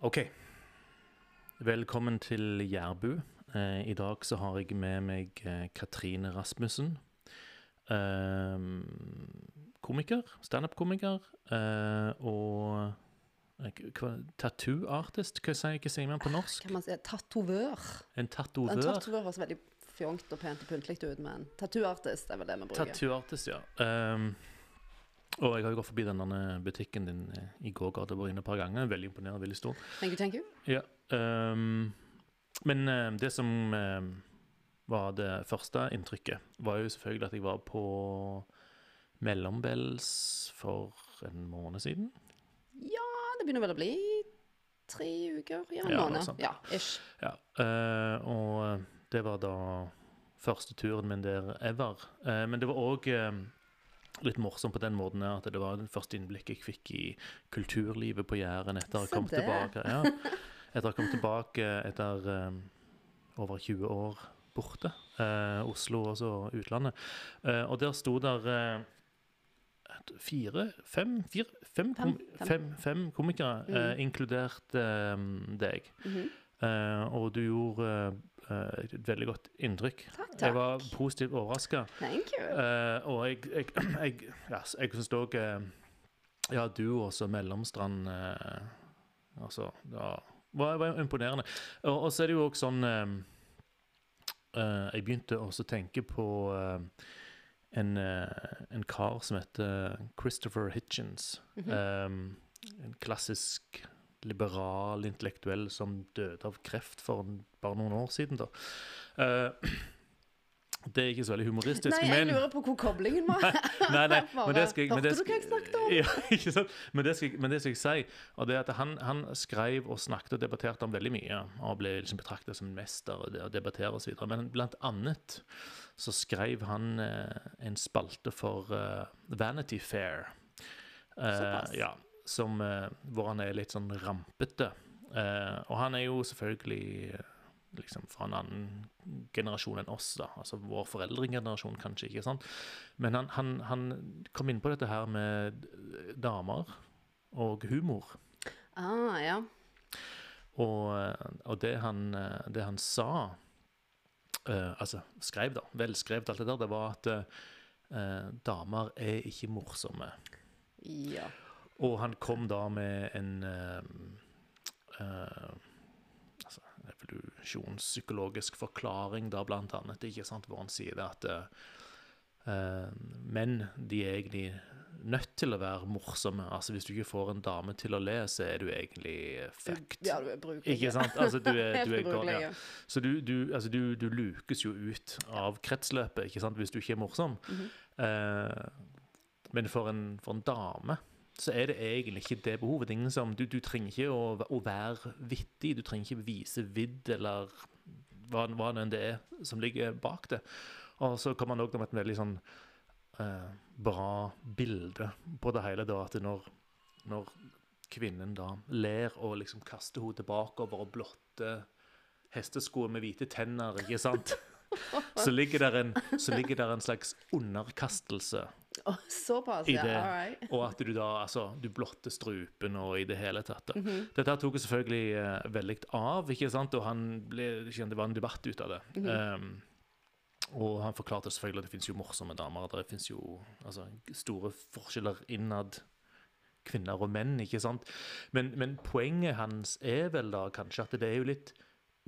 OK. Velkommen til Jærbu. Eh, I dag så har jeg med meg eh, Katrine Rasmussen. Eh, komiker. Standup-komiker. Eh, og eh, tattoo artist. Hva sier, hva sier man på norsk? Kan man si tatovør? En En tatovør. tatovør høres veldig fjongt og pent og pyntelig ut, men tattoo-artist er vel det vi bruker. Tattoo artist, ja. Ehm, og jeg har jo gått forbi denne butikken din eh, i går, og vært inne et par ganger. Veldig imponerende, veldig stor. Thank you, thank you. Ja. um, men eh, det som eh, var det første inntrykket, var jo selvfølgelig at jeg var på Mellombels for en måned siden. Ja, det begynner vel å bli tre uker? Ja, en Ja, måned. Ja, ish. Ja, uh, og det var da første turen min der ever. Uh, men det var òg litt morsom på den måten at det var det første innblikket jeg fikk i kulturlivet på Jæren etter å ha kommet tilbake. Ja, etter å ha kommet tilbake etter um, over 20 år borte. Uh, Oslo og så utlandet. Uh, og der sto der uh, fire, fem, fire, fem, Fem, fem. fem, komikere, eh, Mm. inkludert deg. Mhm. Eh, og du gjorde et veldig godt inntrykk. Takk, takk. Jeg var positivt overraska. Uh, og jeg, jeg, jeg, ja, jeg syns òg Ja, du også, Mellomstrand uh, Altså, det var, var, var imponerende. Og, og så er det jo òg sånn uh, eh, Jeg begynte også å tenke på eh, en, eh, en kar som heter Christopher Hitchens. Mm -hmm. um, en klassisk liberal intellektuell som døde av kreft for en, bare noen år siden. da. Uh, det er ikke så veldig humoristisk, Nei, jeg men lurer på hvor koblingen var. Nei, nei, men det skal jeg men det Hørte du hva jeg snakket om? Ja, ikke sant? Men det skal, men det skal jeg si, og det er at han, han skrev og snakket og debatterte om veldig mye, og ble liksom betraktet som en mester og og så videre. Men blant annet så skrev han eh, en spalte for eh, Vanity Fair. Eh, Såpass. ja, som, eh, hvor han er litt sånn rampete. Eh, og han er jo selvfølgelig eh, liksom fra en annen generasjon enn oss, da. Altså vår foreldregenerasjon, kanskje, ikke sant. Men han, han, han kom inn på dette her med damer og humor. Ah, ja. Og, og det, han, det han sa uh, Altså skrev, da. Velskrevet, alt det der. Det var at uh, damer er ikke morsomme. Ja. Og han kom da med en uh, uh, altså, evolusjonspsykologisk forklaring, da blant annet, ikke sant, hvor han sier det at uh, eh, menn de er egentlig nødt til å være morsomme. Altså Hvis du ikke får en dame til å le, så er du egentlig fucked. Ja, du er brukelig. Ikke sant? Altså, du er, du er gal, ubrukelig, ja. Så du, du, altså, du, du lukes jo ut av kretsløpet ikke sant? hvis du ikke er morsom. Mhm. eh, men for en, for en dame så er det egentlig ikke det behovet. Det ingen som, du, du trenger ikke å, å være vittig, du trenger ikke vise vidd eller hva, hva det enn det er som ligger bak det. Og så kommer han òg med et veldig sånn eh, bra bilde på det hele, da, at når, når kvinnen da ler og liksom kaster hodet bakover og blotter hestesko med hvite tenner, ikke sant? Så ligger der en, så ligger der en slags underkastelse Å, Såpass, ja. right. Og at du da altså, du blotter strupen og i det hele tatt. Da. -hmm. Dette tok selvfølgelig uh, veldig av, ikke sant? og han ble, det var en debatt ut av det. Mhm. Um, og han forklarte selvfølgelig at det fins jo morsomme damer. Det fins jo altså, store forskjeller innad kvinner og menn, ikke sant. Men, men poenget hans er vel da kanskje at det er jo litt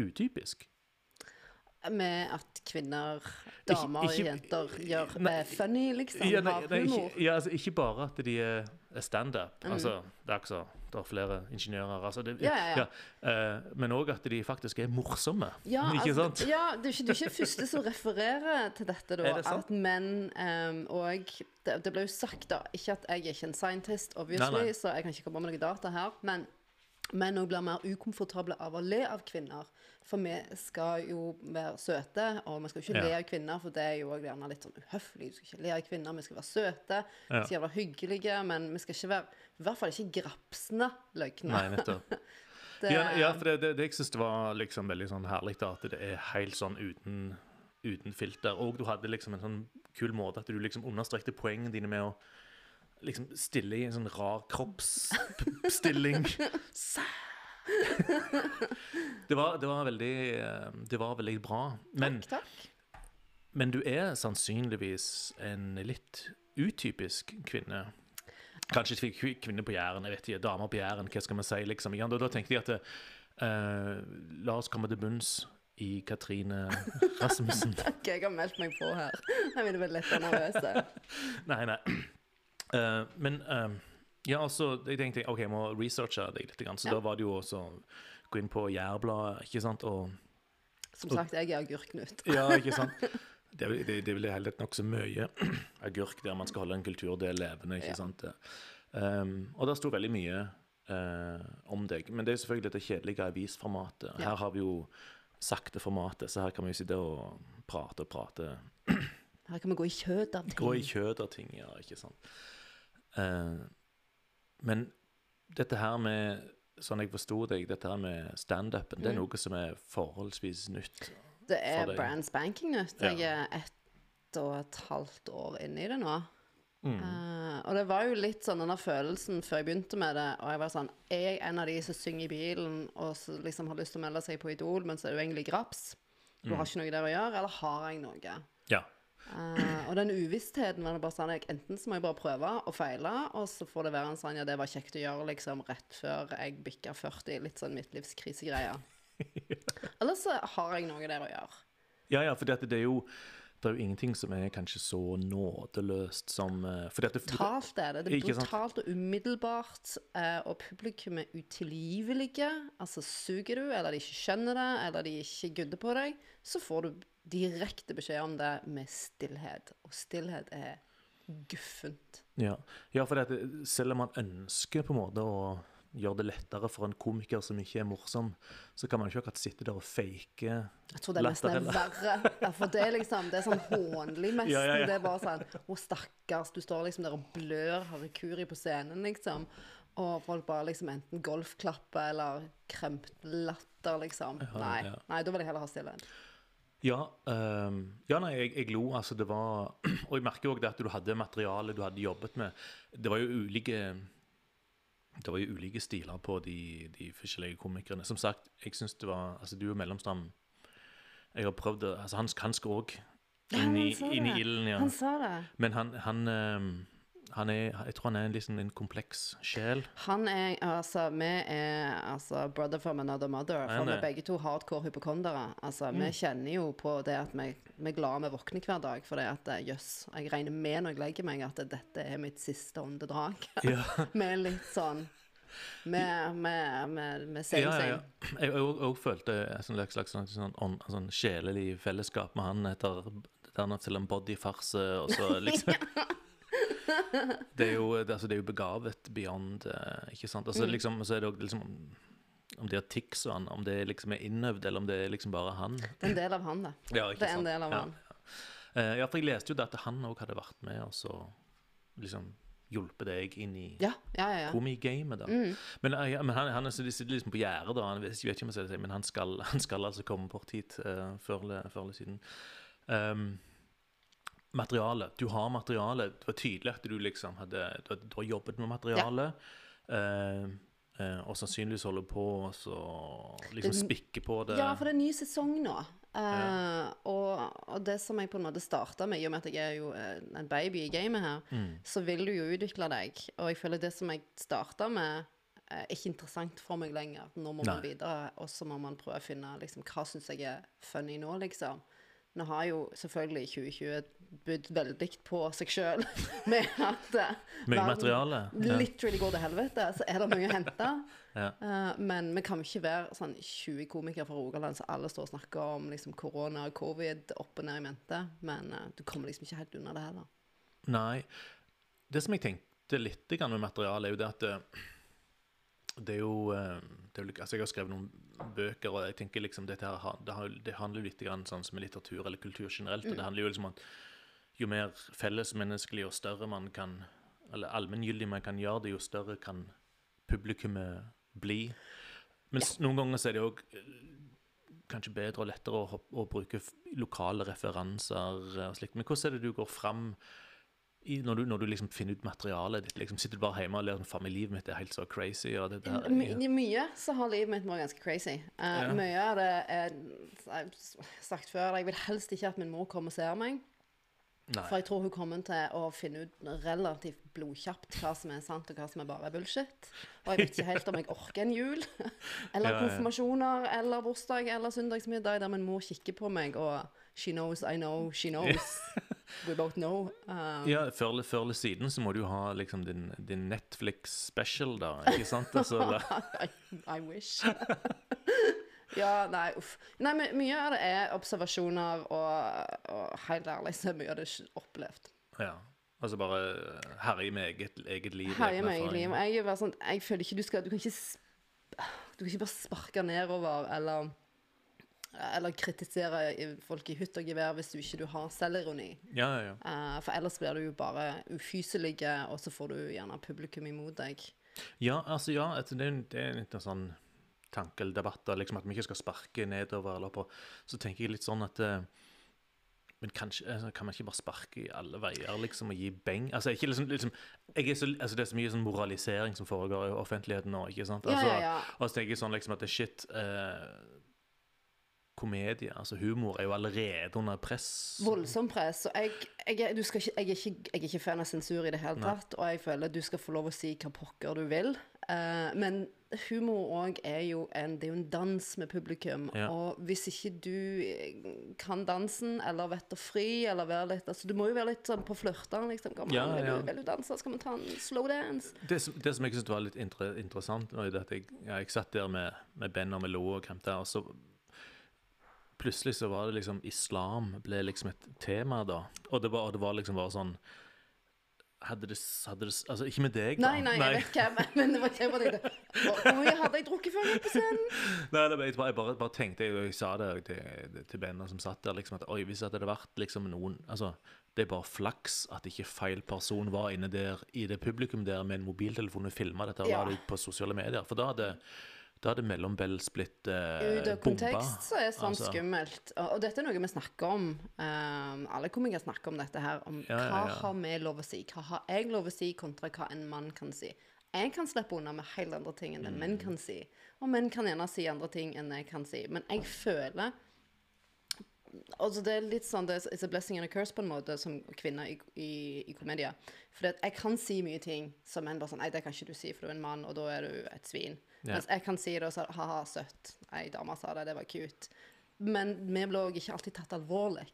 utypisk. Med at kvinner, damer og jenter gjør Nei, funny, liksom. Ja, nei, har nei, humor. ikke, ja, altså, ikke bare at de er standup. Mm. Altså, det er ikke så det er flere ingeniører. Altså, det, Ja, ja, eh, men òg at de faktisk er morsomme. Ja, ikke altså, sant? ja du, er ikke, du er ikke første som refererer til dette, da. Det? At menn um, og det, det ble jo sagt, da Ikke at jeg er ikke en scientist, obviously, så jeg kan ikke komme med noe data her. Men menn òg blir mer ukomfortable av å le av kvinner. For vi skal jo være søte, og vi skal jo ikke Ja. le av kvinner, for det er jo gjerne litt sånn uhøflig. Vi skal ikke le av kvinner, vi skal være søte, vi skal være hyggelige, men vi skal ikke være I hvert fall ikke grapsende løgne. Nei, nettopp. Det- Ja, ja, for det, det, det jeg syns var liksom veldig sånn herlig, da, at det er helt sånn uten, uten filter. Og du hadde liksom en sånn kul måte at du liksom understrekte poengene dine med å liksom stille i en sånn rar kroppsstilling. Det var, det var, veldig, eh, det var veldig bra. Men, Takk, takk. men du er sannsynligvis en litt utypisk kvinne. Kanskje ikke kvinne på Jæren, jeg vet ikke, damer på Jæren, hva skal vi si? liksom. Da, da tenkte jeg at uh, la oss komme til bunns i Katrine Rasmussen. Ok, jeg har meldt meg på her. Jeg blir bli litt nervøs. Nei, nei. Eh, men eh, ja, altså, jeg tenkte ok, jeg må researche deg litt. Så Ja. da var det jo også gå inn på Jærbladet, ikke sant, og Som sagt, jeg er Agurknut. Ja, ikke sant? Det det, det er i hele nokså mye agurk der man skal holde en kulturdel levende. ikke Ja. sant? Um, og det sto veldig mye uh, om deg. Men det er selvfølgelig dette kjedelige avisformatet. Ja. Her har vi jo sakte formatet, så her kan vi jo sitte og prate og prate. Her kan vi gå i kjøtt av ting. Gå i kjøtt av ting, ja, ikke sant. Eh, men dette her med Sånn jeg forsto deg, dette her med standupen, det er Mm. noe som er forholdsvis nytt. Det er brand spanking nytt. Ja. Jeg er ett og et halvt år inne i det nå. Mm. Uh, og det var jo litt sånn denne følelsen før jeg begynte med det. Og jeg var sånn Er jeg en av de som synger i bilen og så liksom har lyst til å melde seg på Idol, men så er du egentlig graps? Du Mm. har ikke noe der å gjøre, eller har jeg noe? Eh, og den uvisstheten var det bare sånn jeg, Enten så må jeg bare prøve og feile, og så får det være en sånn Ja, det var kjekt å gjøre liksom rett før jeg bikka 40. Litt sånn midtlivskrisegreie. Eller så har jeg noe der å gjøre. Ja, ja, for det, det er jo det er jo ingenting som er kanskje så nådeløst som det, For dette, Brutalt er det. Det er brutalt og umiddelbart. eh, og publikum er utilgivelige. Altså suger du, eller de ikke skjønner det, eller de ikke gudder på deg, så får du direkte beskjed om det med stillhet. Og stillhet er guffent. ja, ja, for det, selv om man ønsker på en måte å gjøre det lettere for en komiker som ikke er morsom, så kan man ikke akkurat sitte der og fake Jeg tror det nesten er verre. Ja, for det er liksom, det er sånn hånlig nesten. Ja, ja. Det er bare sånn Å, stakkars, du står liksom der og blør harikuri på scenen, liksom. Og folk bare liksom enten golfklapper eller kremt latter, liksom. Nei, nei, da vil jeg heller ha stillhet. Ja, um, ja nei, jeg, jeg lo. Altså, det var Og jeg merker òg at du hadde materiale du hadde jobbet med. Det var jo ulike det var jo ulike stiler på de, de forskjellige komikerne. Som sagt, jeg syns det var Altså, du er mellomstam. Jeg har prøvd det altså, Han, han skal òg Ja, inn, sa inn i ilden, ja. Han sa det. Men han, han, ehm, han er Jeg tror han er liksom, en kompleks sjel. Han er altså Vi er altså brother from another mother. For vi begge to hardcore hypokondere. Altså, Vi kjenner jo på det at vi, vi er glade vi våkner hver dag. For det at eh, jøss, jeg regner med når jeg legger meg, at dette er mitt siste åndedrag. Ja. Vi er litt sånn Med, med, med, med same, Ja, ja, ja. Jeg òg følte et sånn slags, slags sånn, sånn, sånn sjelelig fellesskap med han etter den til en bodyfarse, og så liksom Det er jo, det, altså, det er jo begavet beyond, eh, ikke sant? Altså, liksom, så er det òg liksom Om det er tics og han, om det liksom er innøvd, eller om det er liksom bare han. Det er en del av han, det. Ja, Det er en del av ja, han. Ja. Eh, ja, for jeg leste jo det at han òg hadde vært med og så liksom hjulpet deg inn i Ja, ja, ja. ja. komigamet, da. Men, eh, ja, men han, han de sitter liksom på gjerdet, da. Han jeg vet ikke om jeg skal det, men han skal, han skal altså komme bort hit uh, før eller siden. Um, materiale. Du har materialet. Det var tydelig at du liksom hadde Du, du har jobbet med materiale. eh, eh, og sannsynligvis holder på å liksom spikke på det. Ja, for det er ny sesong nå. Eh, og, og det som jeg på en måte starta med, i og med at jeg er jo en baby i gamet her, Mm. så vil du jo utvikle deg. Og jeg føler det som jeg starta med, er ikke interessant for meg lenger. Nå må man videre, og så må man prøve å finne liksom, hva syns jeg er funny nå, liksom. Nå har jo selvfølgelig 2020 budt veldig på seg sjøl med at eh, Mye materiale. Ja. literally går til helvete, så er det mye å hente. Ja. uh, men vi kan ikke være sånn 20 komikere fra Rogaland så alle står og snakker om liksom, korona og covid opp og ned i mente. Men uh, du kommer liksom ikke helt unna det heller. Nei. Det som jeg tenkte litt med materiale, er jo det at eh, det er jo eh, det er, jo altså Jeg har skrevet noen bøker, og jeg tenker liksom dette her, det, handler litt grann sånn som med litteratur eller kultur generelt. og Det handler jo liksom om at jo mer fellesmenneskelig og større man kan Eller allmenngyldig man kan gjøre det, jo større kan publikummet bli. Mens noen ganger så er det òg kanskje bedre og lettere å, å bruke lokale referanser og slikt. Men hvordan er det du går fram i, når, du, når du liksom finner ut materialet ditt? Liksom, sitter du bare hjemme og ler sånn, livet mitt er helt så crazy? Og det der, My, mye så har livet mitt vært ganske crazy. Uh, Ja. Mye av det er sagt før, jeg vil helst ikke at min mor kommer og ser meg. Nei. For jeg tror hun kommer til å finne ut relativt blodkjapt hva som er sant, og hva som er bare bullshit. Og jeg vet ikke helt om jeg orker en jul, eller ja. konfirmasjoner, eller bursdag, eller søndagsmiddag der min mor kikker på meg og She knows, I know, she knows. We both know. Um, Ja, før, eller- før eller siden så må du jo ha liksom din, din Netflix-special, da. Ikke sant? Altså, I, I wish. ja, nei, uff. Nei, men mye av det er observasjoner, og, og helt ærlig så er mye av det opplevd. ja. Altså bare herje med eget, eget liv. Herje med eget liv. Jeg, er bare sånn, jeg føler ikke du skal Du kan ikke, du kan ikke bare sparke nedover eller eller kritisere folk i hytt og gevær hvis du ikke du har selvironi. Ja, ja, ja. Uh, for ellers blir du jo bare ufyselig, og så får du gjerne publikum imot deg. Ja, altså, ja, altså, det er, en- det er en liten sånn tanke eller debatt, liksom at vi ikke skal sparke nedover eller på. Så tenker jeg litt sånn at uh, Men kanskje, altså, kan man ikke bare sparke i alle veier, liksom, og gi beng? Altså, ikke liksom, liksom jeg er så, altså, Det er så mye sånn moralisering som foregår i offentligheten nå, ikke sant? Ja, Altså, ja, ja. Og så tenker jeg sånn liksom at det er shit eh, Komedie, altså humor, er jo allerede under press. Voldsomt press. Og jeg, jeg, ikke, jeg, er ikke, jeg er ikke fan av sensur i det hele tatt, og jeg føler du skal få lov å si hva pokker du vil. Uh, men humor òg er jo en Det er jo en dans med publikum. Ja. Og hvis ikke du eh, kan dansen, eller vet å fri, eller være litt Altså, du må jo være litt sånn på flørtene, liksom. Kom Ja, vil, ja. du, vil du danse? Skal vi ta en slow dance? Det, som- det som jeg syntes var litt inter interessant, var jo det at jeg, satt der med, med Ben og Melo og kremte, og så plutselig så var det liksom Islam ble liksom et tema da. Og det var, og det var liksom bare sånn hadde det, hadde det Altså, ikke med deg, da. Nei, nei, jeg vet hvem, men det var ikke var det? Hvor mye hadde jeg drukket før jeg gikk på scenen? Nei, det, jeg, bare, jeg bare, bare tenkte, jeg, jeg sa det til, til Ben som satt der, liksom at oi, hvis det hadde vært liksom noen Altså, det er bare flaks at ikke feil person var inne der i det publikum der med en mobiltelefon og filma dette og Ja. la det ut på sosiale medier. For da hadde, da hadde Mellombells blitt eh, Ut av bomba. kontekst så er sånt Altså, skummelt. Og, og dette er noe vi snakker om. Um, alle komikere snakker om dette her. Om Ja, hva ja. har vi lov å si? Hva har jeg lov å si, kontra hva en mann kan si? Jeg kan slippe unna med helt andre ting enn det menn Mm. kan si. Og menn kan gjerne si andre ting enn jeg kan si. Men jeg føler Altså det er litt sånn, det it's a blessing and a curse på en måte som kvinne i, i, i komedier. For jeg kan si mye ting som menn bare sånn Nei, det kan ikke du si, for du er en mann, og da er du et svin. Ja. Mens jeg kan si det og så ha-ha, søtt. Ei dame sa det, det var cute. Men vi ble òg ikke alltid tatt alvorlig.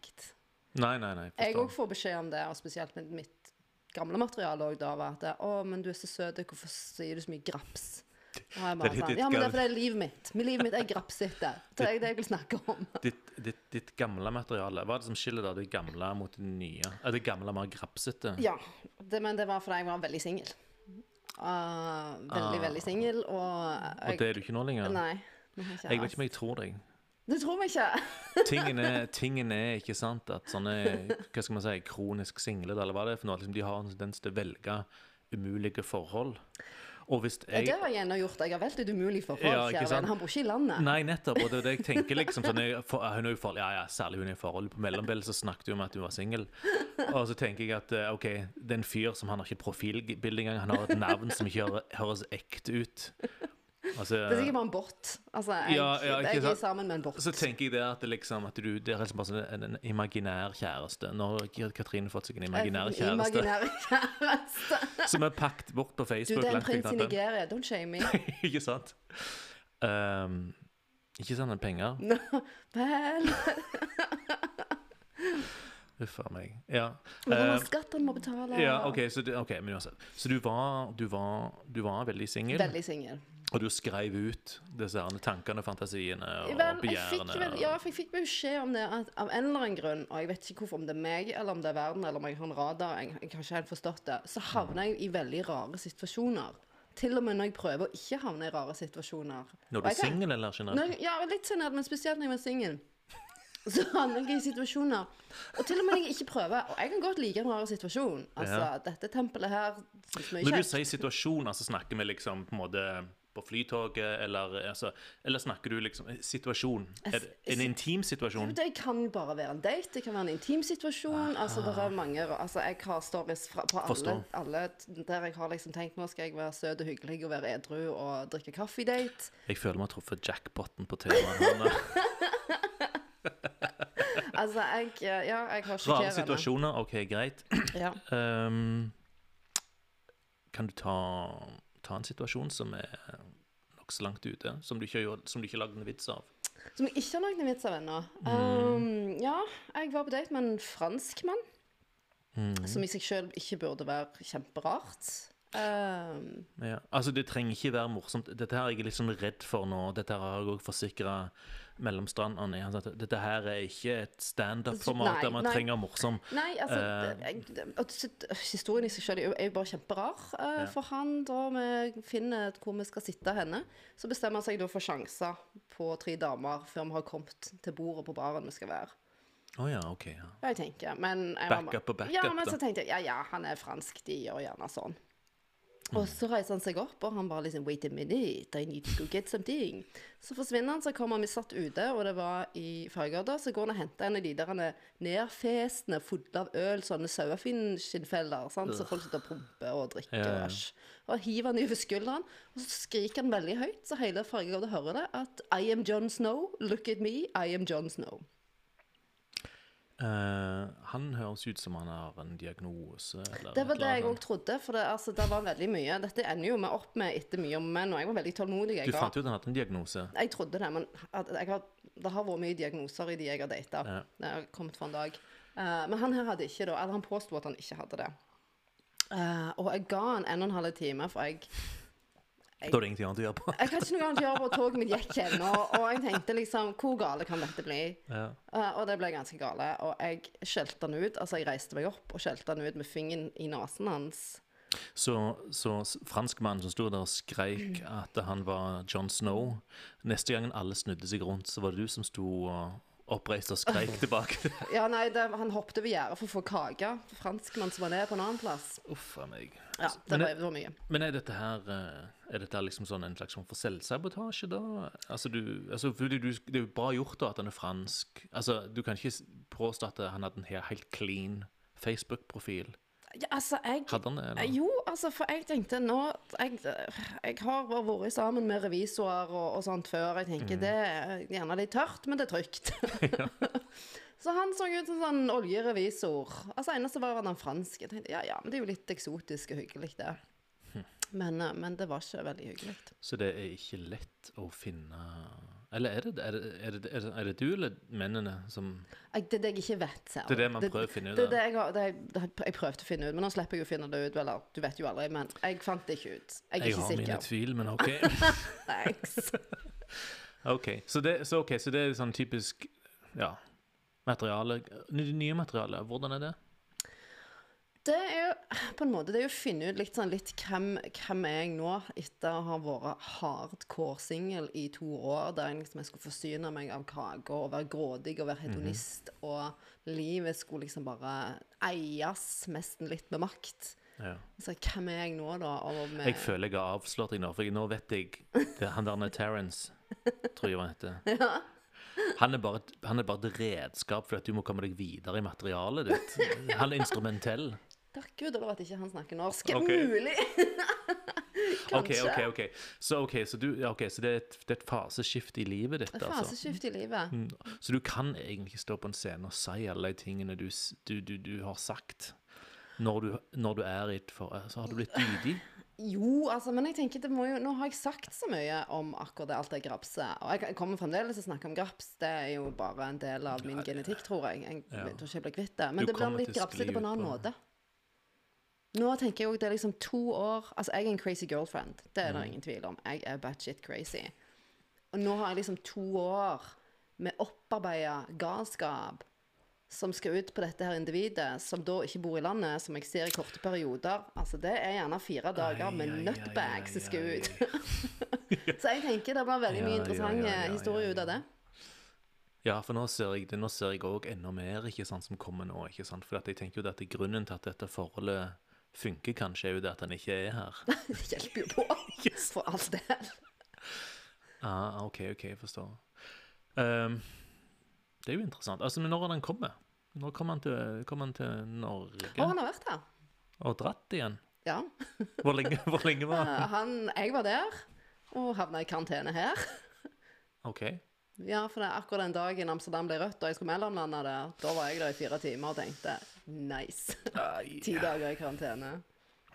Nei, nei, nei. Jeg forstår. òg får beskjed om det, og spesielt med mitt gamle materiale òg, da, var at 'Å, men du er så søt, hvorfor sier du så mye graps?' Jeg ja, men det er fordi det livet mitt. Mitt livet mitt er grapsete. Det er det jeg vil snakke om. Ditt, ditt, ditt gamle materiale, hva er det som skiller da det gamle mot det nye? Er det gamle mer grapsete? Ja, det, men det var fordi jeg var veldig singel. Ah, veldig, veldig singel, og Og det er du ikke nå lenger? Nei. nå Jeg vet ikke om jeg tror deg. Du tror meg ikke. Tingen er, tingen er ikke sant at sånne hva skal man si, kronisk single, eller hva det er for noe, liksom, de har en tendens til å velge umulige forhold. Og hvis jeg det har jeg ennå gjort. Jeg har valgt et umulig forhold, Ja, kjære venn. Han bor ikke i landet. Nei, nettopp. Og det er det jeg tenker liksom sånn, jeg, for, Hun er jo i ja, ja, særlig hun er i forhold. På mellombildet så snakket hun om at hun var singel. Og så tenker jeg at eh, OK, det er en fyr som han har ikke profilbilde engang. Han har et navn som ikke høres ekte ut. Altså, Det er sikkert bare en bot. Altså, jeg, Ja, ja, jeg er sammen med en bot. så tenker jeg det at liksom at du, det er liksom bare sånn en, en imaginær kjæreste. Nå har Katrine fått seg en imaginær kjæreste Imaginær kjæreste. som er pakket bort på Facebook. Du, det er en prins i. Nigeria. Don't shame me. ikke sant? Um, ikke sant, en penger? Vel, Uff a meg. Ja. Eh, skatt han må betale. ja, OK, så, det, okay, men uansett. Så du var, du var, du var veldig singel, Veldig singel. og du skrev ut disse tankene, fantasiene og Vel, begjærene. vel, ja, for jeg fikk beskjed om det at, av en eller annen grunn, og jeg vet ikke hvorfor, om det er meg, eller om det er verden, eller om jeg har en radar, jeg, jeg har ikke helt forstått det, så havner jeg i veldig rare situasjoner. Til og med når jeg prøver å ikke havne i rare situasjoner. Når du er singel, eller generelt? Ja, litt senere, men spesielt når jeg var singel. Så havner jeg i situasjoner. Og til og med når jeg ikke prøver. Og jeg kan godt like en rar situasjon. Altså, Ja. dette tempelet her synes vi Når du sier situasjon, altså snakker vi liksom på en måte på flytoget, eller, altså, eller snakker du liksom Situasjon. Er det en intim situasjon? Det kan bare være en date, det kan være en intim situasjon. Altså, det er mange Altså, jeg har stories fra, på alle, Forstår. alle der jeg har liksom tenkt nå skal jeg være søt og hyggelig og være edru og drikke kaffe-date. Jeg føler meg truffet jackpoten på temaet. her nå. Altså, jeg Ja, jeg har Rare sjokkerende situasjoner, OK, greit. Ja. Um, kan du ta, ta en situasjon som er nokså langt ute, som du ikke har, som du ikke har lagd en vits av? Som jeg ikke har lagd en vits av ennå. Mm. Um, ja, jeg var på date med en fransk mann. Mm. Som i seg sjøl ikke burde være kjemperart. Um, Ja. Altså, det trenger ikke være morsomt. Dette her er jeg litt sånn redd for nå. Dette her har jeg òg forsikra mellomstrandene i. Altså, at dette her er ikke et standup-format der man nei. trenger morsom. nei, altså så- Historien i seg selv er jo- bare kjemperar uh, Ja. for han. Da vi finner hvor vi skal sitte henne, så bestemmer han seg da for sjanser på tre damer før vi har kommet til bordet på baren vi skal være. Å ja, OK. Ja. Ja, jeg tenker, men jeg Backup og backup, da. Ja, men så tenkte jeg, ja, ja, han er fransk, de gjør gjerne sånn. Og så reiser han seg opp, og han bare liksom Wait a minute, I need to go get something. Så forsvinner han, så kommer vi satt ute, og det var i Fargata. Så går han og henter en av de der nedfesende, fulle av øl, sånne saueskinnfeller. så folk sitter og promper og drikker. Ja, ja. Og, æsj. og hiver han over skulderen, og så skriker han veldig høyt, så hele Fargata hører det, at I am John Snow, look at me, I am John Snow. Eh, han høres ut som han har en diagnose eller Det var det jeg òg trodde, for det, altså, det var veldig mye. Dette ender jo vi opp med etter mye om menn, og jeg var veldig tålmodig. Jeg, Du fant ut at han hadde en diagnose? jeg trodde det, men jeg har, det har vært mye diagnoser i de jeg har data. Ja. Det har kommet for en dag. Uh, men han her hadde ikke det, eller han påsto at han ikke hadde det. Uh, og jeg ga han en og en halv time, for jeg Da er det ingenting annet å gjøre på. Jeg hadde ikke noe annet å gjøre på, toget mitt gikk ennå, og jeg tenkte liksom Hvor gale kan dette bli? Ja. Uh, og det ble ganske gale. Og jeg skjelte han ut. Altså, jeg reiste meg opp og skjelte han ut med fingeren i nesen hans. Så, så franskmannen som sto der og skreik at han var John Snow Neste gangen alle snudde seg rundt, så var det du som sto og oppreist og skreik tilbake. Ja, nei, det, Han hoppet over gjerdet for å få kake. Franskmann som var nede på en annen plass. Uff a meg. Ja, det Men var, det- var mye. Men er dette her eh, Er dette liksom sånn en slags form for selvsabotasje, da? Altså, du, altså du, Det er jo bra gjort da at han er fransk. Altså, Du kan ikke påstå at han hadde en helt clean Facebook-profil. Ja, altså, jeg Hadde han det? Eh, Eller? Jo, altså, for jeg tenkte nå Jeg, jeg har vært sammen med revisorer og, og sånt før. Jeg tenker det er gjerne litt tørt, men det er trygt. så han så ut som sånn oljerevisor. Altså, eneste var han fransk. Jeg tenkte ja, ja, men det er jo litt eksotisk og hyggelig, det. Men, eh, men det var ikke veldig hyggelig. Så det er ikke lett å finne Eller er det er det, er det, er det, du eller mennene som det er det jeg ikke vet. Selv. Det er det man prøver å finne ut av? det jeg, det, det er- jeg prøvde å finne ut, men nå slipper jeg å finne det ut. Eller, du vet jo aldri, men jeg fant det ikke ut. Jeg er Jeg ikke har mine tvil, men OK. Thanks. Ok, Så det, så, okay, så det er sånn typisk Ja. Materiale Nye materiale, hvordan er det? Det er jo på en måte Det er jo å finne ut litt sånn litt hvem, hvem er jeg nå, etter å ha vært hardcore singel i to år, der jeg liksom jeg skulle forsyne meg av kake og være grådig og være hedonist, og livet skulle liksom bare eies nesten litt med makt. Ja. Så hvem er jeg nå, da? Og med, Jeg føler jeg har avslørt deg nå, for nå vet jeg det er Han der er Terence, tror jeg han heter. Han er, bare, han er bare et redskap for at du må komme deg videre i materialet ditt. Han er instrumentell. Takk Gud over at ikke han snakker norsk. Okay. Mulig! OK, Kanskje. OK. ok. Så, okay, så, du, okay, så det, er et, det er et faseskifte i livet ditt, Et altså? i livet. Mm. Så du kan egentlig stå på en scene og si alle de tingene du, du, du, du har sagt, når du, når du er i et for... Så har du blitt dydig? Jo, altså, men jeg tenker det må jo Nå har jeg sagt så mye om akkurat det, alt det grapset. Og jeg, kommer fremdeles til å snakke om graps. Det er jo bare en del av min genetikk, tror jeg. Jeg Ja. tror ikke jeg blir kvitt det. Men Du det blir litt grapsete på en annen måte. Nå tenker jeg òg det er liksom to år Altså, jeg er en crazy girlfriend. Det er det Mm. ingen tvil om. Jeg er batshit crazy. Og nå har jeg liksom to år med opparbeida galskap som skal ut på dette her individet, som da ikke bor i landet, som jeg ser i korte perioder. Altså, det er gjerne fire dager med nutbags som skal ut. Så jeg tenker det blir veldig mye interessante historier ut av det. Ja, for nå ser jeg det, nå ser jeg òg enda mer ikke sant, som kommer nå. ikke sant? For at jeg tenker jo at grunnen til at dette forholdet funker, kanskje, er jo det at han ikke er her. Det hjelper jo på, for all del. OK, OK, jeg forstår. Um, det er jo interessant. Altså, men når har den kommet? Når kom han til, kom han til Norge? Og han har vært her. Og dratt igjen? Ja. Hvor lenge, hvor lenge var han? Han, jeg var der, og havna i karantene her. OK. Ja, for det er akkurat den dagen Amsterdam ble rødt, og jeg skulle mellomlande der, da var jeg der i fire timer og tenkte nice. Ti dager i karantene.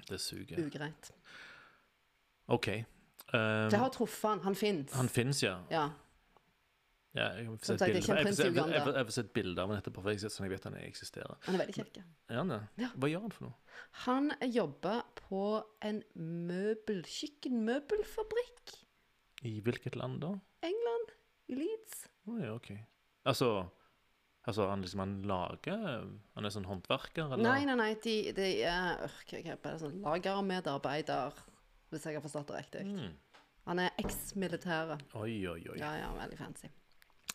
det suger. Ugreit. OK. Um, Det har truffet han. Han fins. han fins, ja. Ja. ja jeg, får se et bilde- av ham etterpå, for jeg, sånn jeg vet han eksisterer. Han er veldig kjekk. Ja. Hva gjør han for noe? Han jobber på en møbel, kjøkkenmøbelfabrikk. I hvilket land da? England. I Leeds. Oh, ja, OK. Altså, altså han liksom han lager Han er sånn håndverker, eller? Nei, nei, nei, de, de er øh, er det, sånn lagermedarbeider, hvis jeg har forstått det riktig. Mm. Han er eks-militære. Oi, oi, oi. Ja, ja, veldig fancy.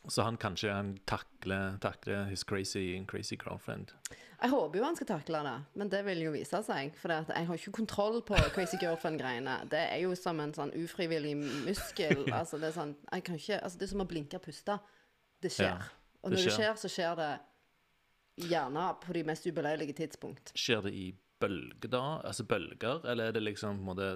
Så han kanskje han takler, takler his crazy, crazy girlfriend. Jeg håper jo han skal takle det, men det vil jo vise seg. For jeg har ikke kontroll på Crazy Girlfriend-greiene. Det er jo som en sånn ufrivillig muskel. altså, det er sånn, ikke, altså, det er som å blinke og puste. Det skjer. Ja, og når det skjer. skjer, så skjer det gjerne på de mest ubeleilige tidspunkt. Skjer det i bølger da? Altså bølger, eller er det liksom på en måte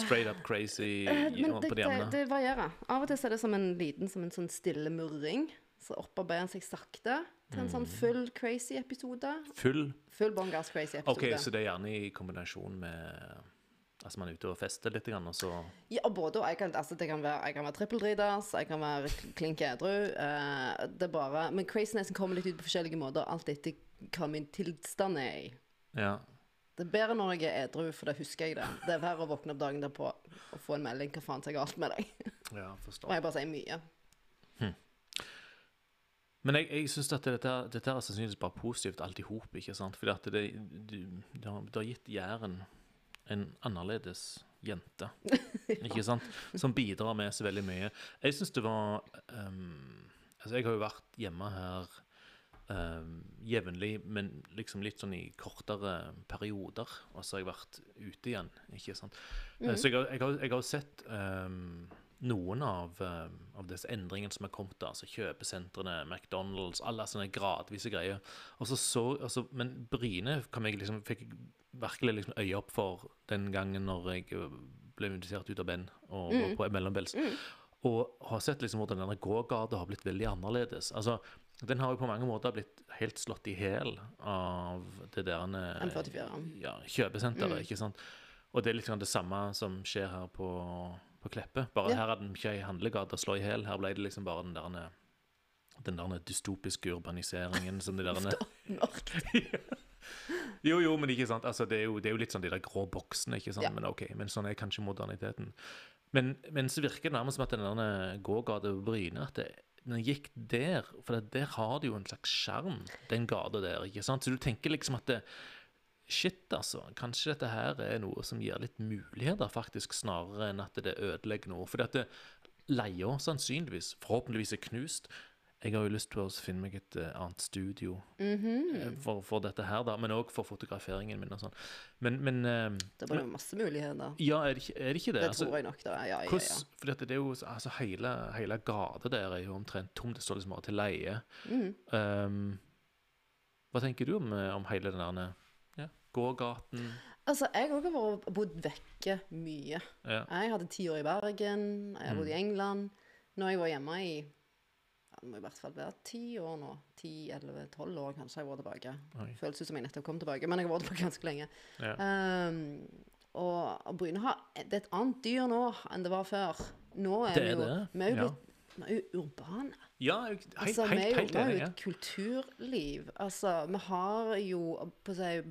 straight up crazy uh, uh, Men på det, de det, det varierer. Av og til er det som en liten, som en sånn stille murring. Så opparbeider han seg sakte til en sånn Mm. full crazy-episode. Full? Full bånn gass crazy-episode. OK, så det er gjerne i kombinasjon med Altså man er ute og fester litt, og så Ja, både og. Jeg kan, altså, det kan være, jeg kan være trippeldritas, jeg kan være kl- klink edru. Uh, det er bare Men crazinessen kommer litt ut på forskjellige måter, alt etter hva min tilstand er i. Ja. Det er bedre når jeg er edru, for da husker jeg det. Det er verre å våkne opp dagen derpå og få en melding 'Hva faen er galt med deg?' ja, Og jeg bare sier mye. Men jeg, jeg syns at dette, dette er sannsynligvis bare positivt alt i hop, det, det, det, det har gitt Jæren en annerledes jente, ikke sant? Som bidrar med så veldig mye. Jeg syns det var um, Altså, jeg har jo vært hjemme her um, jevnlig, men liksom litt sånn i kortere perioder. Og så har jeg vært ute igjen, ikke sant. Mm. Så jeg jeg har, jeg har sett ehm, noen av, um, av disse endringene som er kommet, altså kjøpesentrene, McDonald's, alle sånne gradvise greier. Og så så, altså, men Bryne kan jeg liksom, fikk jeg virkelig liksom øye opp for den gangen når jeg ble invitert ut av Ben og var på mellombels. Og har sett liksom hvordan denne gågata har blitt veldig annerledes. Altså, den har jo på mange måter blitt helt slått i hæl av det der eh, M44. Ja, kjøpesenteret, ikke sant. Og det er litt det samme som skjer her på, på Kleppe. Bare Ja. her er den ikke ei handlegate å slå i hjel. Her ble det liksom bare den der den der dystopiske urbaniseringen som de der Mørkt. Jo, jo, men ikke sant. Altså, det, er jo, det er jo litt sånn de der grå boksene, ikke sant. Ja. Men OK, men sånn er kanskje moderniteten. Men, men så virker det nærmest som at den der gågata over Bryne at det, den gikk der, for der har det jo en slags skjerm, den gata der, ikke sant. Så du tenker liksom at det, Shit, altså. Kanskje dette her er noe som gir litt muligheter, faktisk, snarere enn at det ødelegger noe. Fordi at det, leia sannsynligvis, forhåpentligvis, er knust. Jeg har jo lyst til å finne meg et eh, annet studio eh, for, for dette her, da, men òg for fotograferingen min og sånn. Men, men eh, Det var jo masse muligheter. ja, er det er det, ikke det? Det Altså, tror jeg nok, da. Ja, ja, ja. For det er jo, altså hele, hele gata der er jo omtrent tom. Det står liksom bare til leie. Mm. Um, hva tenker du om, om hele den der gågaten? Altså, jeg òg har også bodd vekke mye. Ja. Jeg hadde ti år i Bergen, jeg har bodd i Mm. England. Når jeg var hjemme i ja, Det må i hvert fall være ti år nå. Ti, elleve, tolv år kanskje jeg var tilbake. Oi. Føles ut som jeg nettopp kom tilbake, men jeg har vært tilbake ganske lenge. Ja. Um, og, og Bryne har Det er et annet dyr nå enn det var før. Nå er Det vi er jo det, Vi er jo ja. blitt vi er jo urbane. Ja, jeg- helt, helt, vi er jo, helt vi er jo et kulturliv. Altså, vi har jo på si,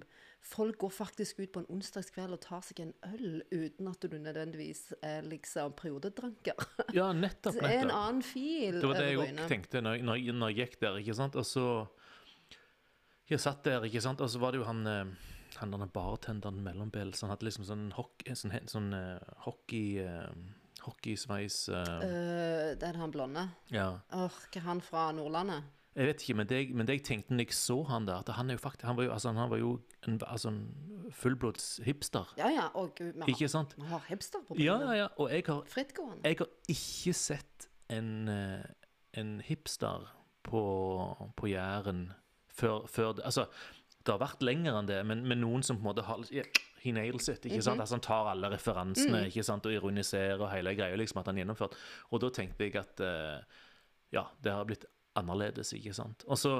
Folk går faktisk ut på en onsdagskveld og tar seg en øl uten at du nødvendigvis er liksom periodedranker. ja, nettopp. nettopp. Det er en annen fil Det var det jeg òg tenkte når, når, når jeg gikk der, ikke sant. Og så Jeg satt der, ikke sant, og så var det jo han eh, han derne bartenderen mellombels, han hadde liksom sånn hockey, sånn, sånn eh, hockey eh, hockeysveis uh... uh, er han blonde. Ja. Åh, hva er han fra Nordlandet? Jeg vet ikke, men det, men det jeg tenkte når jeg så han der, at han jo faktisk Han var jo, altså, han var jo en altså, en fullblods hipster, Ja, ja. Å, gud, vi har, ikke sant? vi har hipster på Ja, ja, ja. Og jeg har, jeg har ikke sett en, eh, en hipster på, på Jæren før, før Altså, det har vært lenger enn det, men, men noen som på en måte har yeah, He nails it. ikke sant? Altså, han tar alle referansene ikke sant? og ironiserer og hele greia, liksom, at han gjennomførte. gjennomført. Og da tenkte jeg at uh, ja, det har blitt annerledes, ikke sant. Og så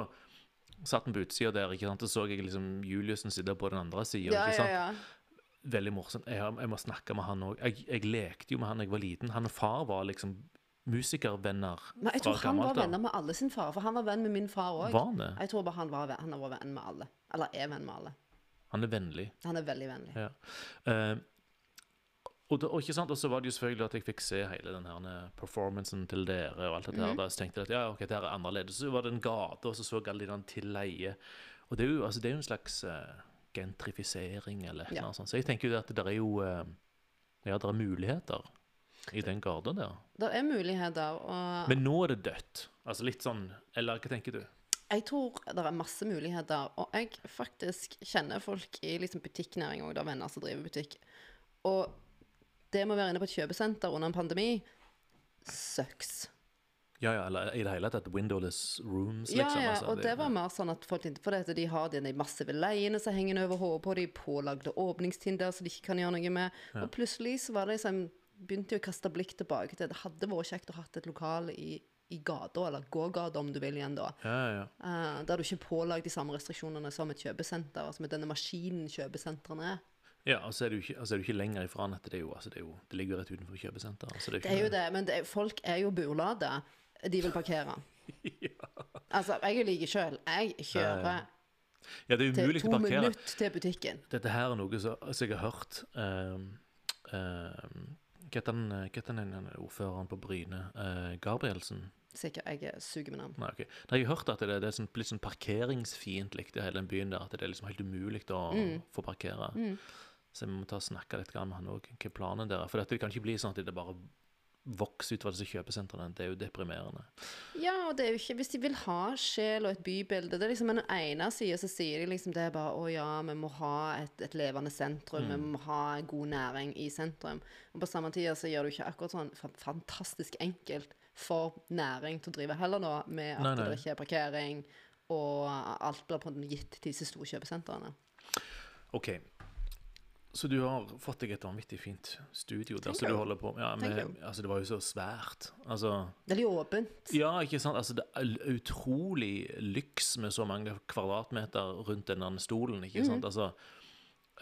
satt han på utsida der, ikke sant, og så jeg liksom Juliussen sitte på den andre sida. Ja, ikke ja, sant? ja. veldig morsomt. Jeg, jeg må snakke med han òg. Jeg, jeg lekte jo med han da jeg var liten. Han og far var liksom musikervenner Men jeg tror han var venner med alle sin far, for han var venn med min far òg. Jeg tror bare han var, han var venn med alle. Eller er venn med alle. Han er vennlig. Han er veldig vennlig. Ja. Eh, og, da, og og så var det jo selvfølgelig at jeg fikk se hele den her eh, performancen til dere. og alt det der, da, Så tenkte jeg at ja, ok, det her er annerledes. Så var det en gate, og så så alle de til leie. Og det er jo, altså, det er jo en slags uh, gentrifisering eller Ja. noe sånt. Så jeg tenker jo at det er jo uh, Ja, det er muligheter i den gata der. Det er muligheter, og Men nå er det dødt. Altså litt sånn Eller hva tenker du? jeg tror det er masse muligheter. Og jeg faktisk kjenner folk i liksom butikknæring òg, venner som driver butikk. Og det med å være inne på et kjøpesenter under en pandemi sucks. Ja, ja, eller i det hele tatt windowless rooms, liksom. ja, altså, og det var mer sånn at folk tenkte på det, at de har de massive leiene som henger over hodet på de pålagde åpningstider som de ikke kan gjøre noe med. Og plutselig så var det liksom begynte de å kaste blikk tilbake til det hadde vært kjekt å ha et lokal i, i gata, eller gågata om du vil igjen da, Ja, ja, ja. eh, der du ikke er pålagt de samme restriksjonene som et kjøpesenter, altså med denne maskinen kjøpesentrene er. Ja, og så er du ikke, altså er du ikke lenger ifra enn at det jo, altså det, jo, det ligger jo rett utenfor kjøpesenteret. Altså det, Det er jo det, men er, folk er jo burlade. De vil parkere. Altså, jeg er like sjøl. Jeg kjører Ja, det er til to minutter til butikken. Dette her er noe som som jeg har hørt ehm, ehm, Hva heter den, ordføreren på Bryne? Uh, Gabrielsen? Sikkert jeg suger med navn. Nei, okay. Nei, jeg har hørt at det, det er sånn, litt sånn parkeringsfiendtlig, hele den byen der. At det er liksom helt umulig å Mm. få parkere. Så vi må ta og snakke litt med han òg, hva planen der er. For dette, det kan ikke bli sånn at det bare vokser utover disse kjøpesentrene. Det er jo deprimerende. Ja, og det er jo ikke Hvis de vil ha sjel og et bybilde Det er liksom en ene sida så sier de liksom det er bare Å ja, vi må ha et, et levende sentrum. Vi må ha god næring i sentrum. Og på samme tid så gjør du ikke akkurat sånn fantastisk enkelt for næring til å drive heller nå, med at Nei, nei. det ikke er parkering, og alt blir på en gitt til disse store kjøpesentrene. OK. Så du har fått deg et vanvittig fint studio der Thank så du holder på ja, Thank med, altså Det var jo så svært. Altså Veldig åpent. Ja, ikke sant? Altså, det er utrolig lyks med så mange kvadratmeter rundt denne stolen, ikke sant? Altså,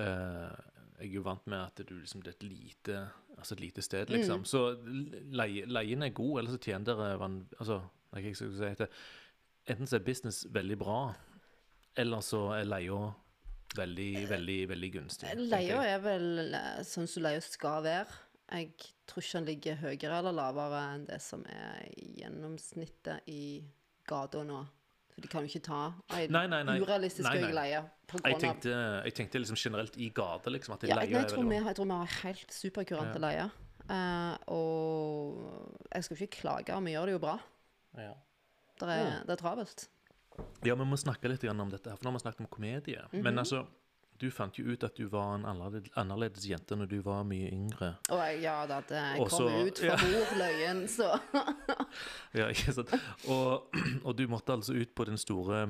eh, jeg er jo vant med at du liksom, det er et lite, altså et lite sted, liksom. Så leie, leien er god, eller så tjener dere altså, jeg skal si, det, enten så er business veldig bra, eller så er leia veldig, veldig, veldig gunstig. Leia er vel eh, sånn som leia skal være. Jeg tror ikke den ligger høyere eller lavere enn det som er gjennomsnittet i gata nå. For de kan jo ikke ta ei Nei, nei, nei. urealistisk høy leie. Jeg tenkte, jeg tenkte liksom generelt i gata, liksom, at ja, leia er veldig vi, jeg tror vi har helt superkurante leier. Uh, og jeg skal ikke klage, vi gjør det jo bra. Ja. Det er, Ja. det er travelt. Ja, vi må snakke litt om dette, her, for nå har vi snakket om komedie. Mhm. Men altså, du fant jo ut at du var en annerledes, annerledes jente når du var mye yngre. Jeg, ja da, det Og kom ut fra ja. så Ja, ikke sant? Og, og du måtte altså ut på den store,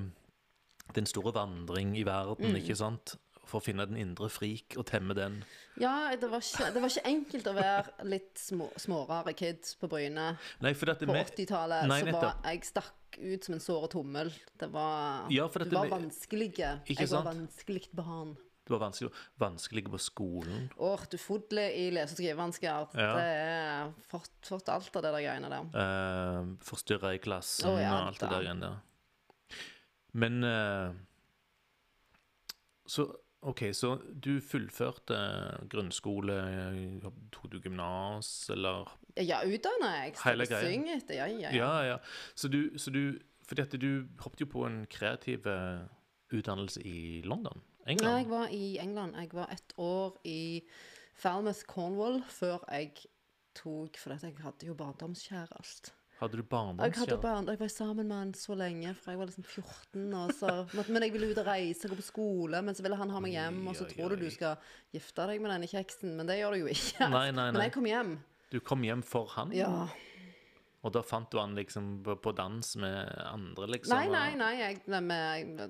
den store vandring i verden, mm. ikke sant? For å finne den indre frik og temme den. Ja, det var ikke, det var ikke enkelt å være litt små, smårare kid på Bryne. Nei, på 80-tallet så var jeg stakk ut som en såret tommel. Det var Ja, Du var vanskelig. Ikke Jeg var vanskelig barn. Det var vanskelig, vanskelig på skolen. Åh, du fodler i lese- og skrivevansker. Ja. Det er fått, fått alt av det der greiene der. Uh, Forstyrra i klassen oh, ja, og alt det der greiene der. Men uh, Så OK, så du fullførte grunnskole, tok du gymnas, eller Ja, utdanna jeg. Hele Skal greia. synge etter. Ja, ja, ja. Ja, ja. Så du, så du Fordi at du hoppet jo på en kreativ eh, utdannelse i London, England? Nei, jeg var i England. Jeg var ett år i Falmouth, Cornwall, før jeg tok For jeg hadde jo barndomskjæreste. Hadde du Jeg, barn, jeg var sammen med han så lenge, fra jeg var liksom 14. Og så, men jeg ville ut og reise, gå på skole, men så ville han ha meg hjem. Og så tror du du skal gifte deg med denne kjeksen, men det gjør du jo ikke. Nei, nei, nei. Men jeg kom hjem. Du kom hjem for han? Ja. Og da fant du han liksom på, på dans med andre, liksom? Nei, nei, nei, jeg, nei vi,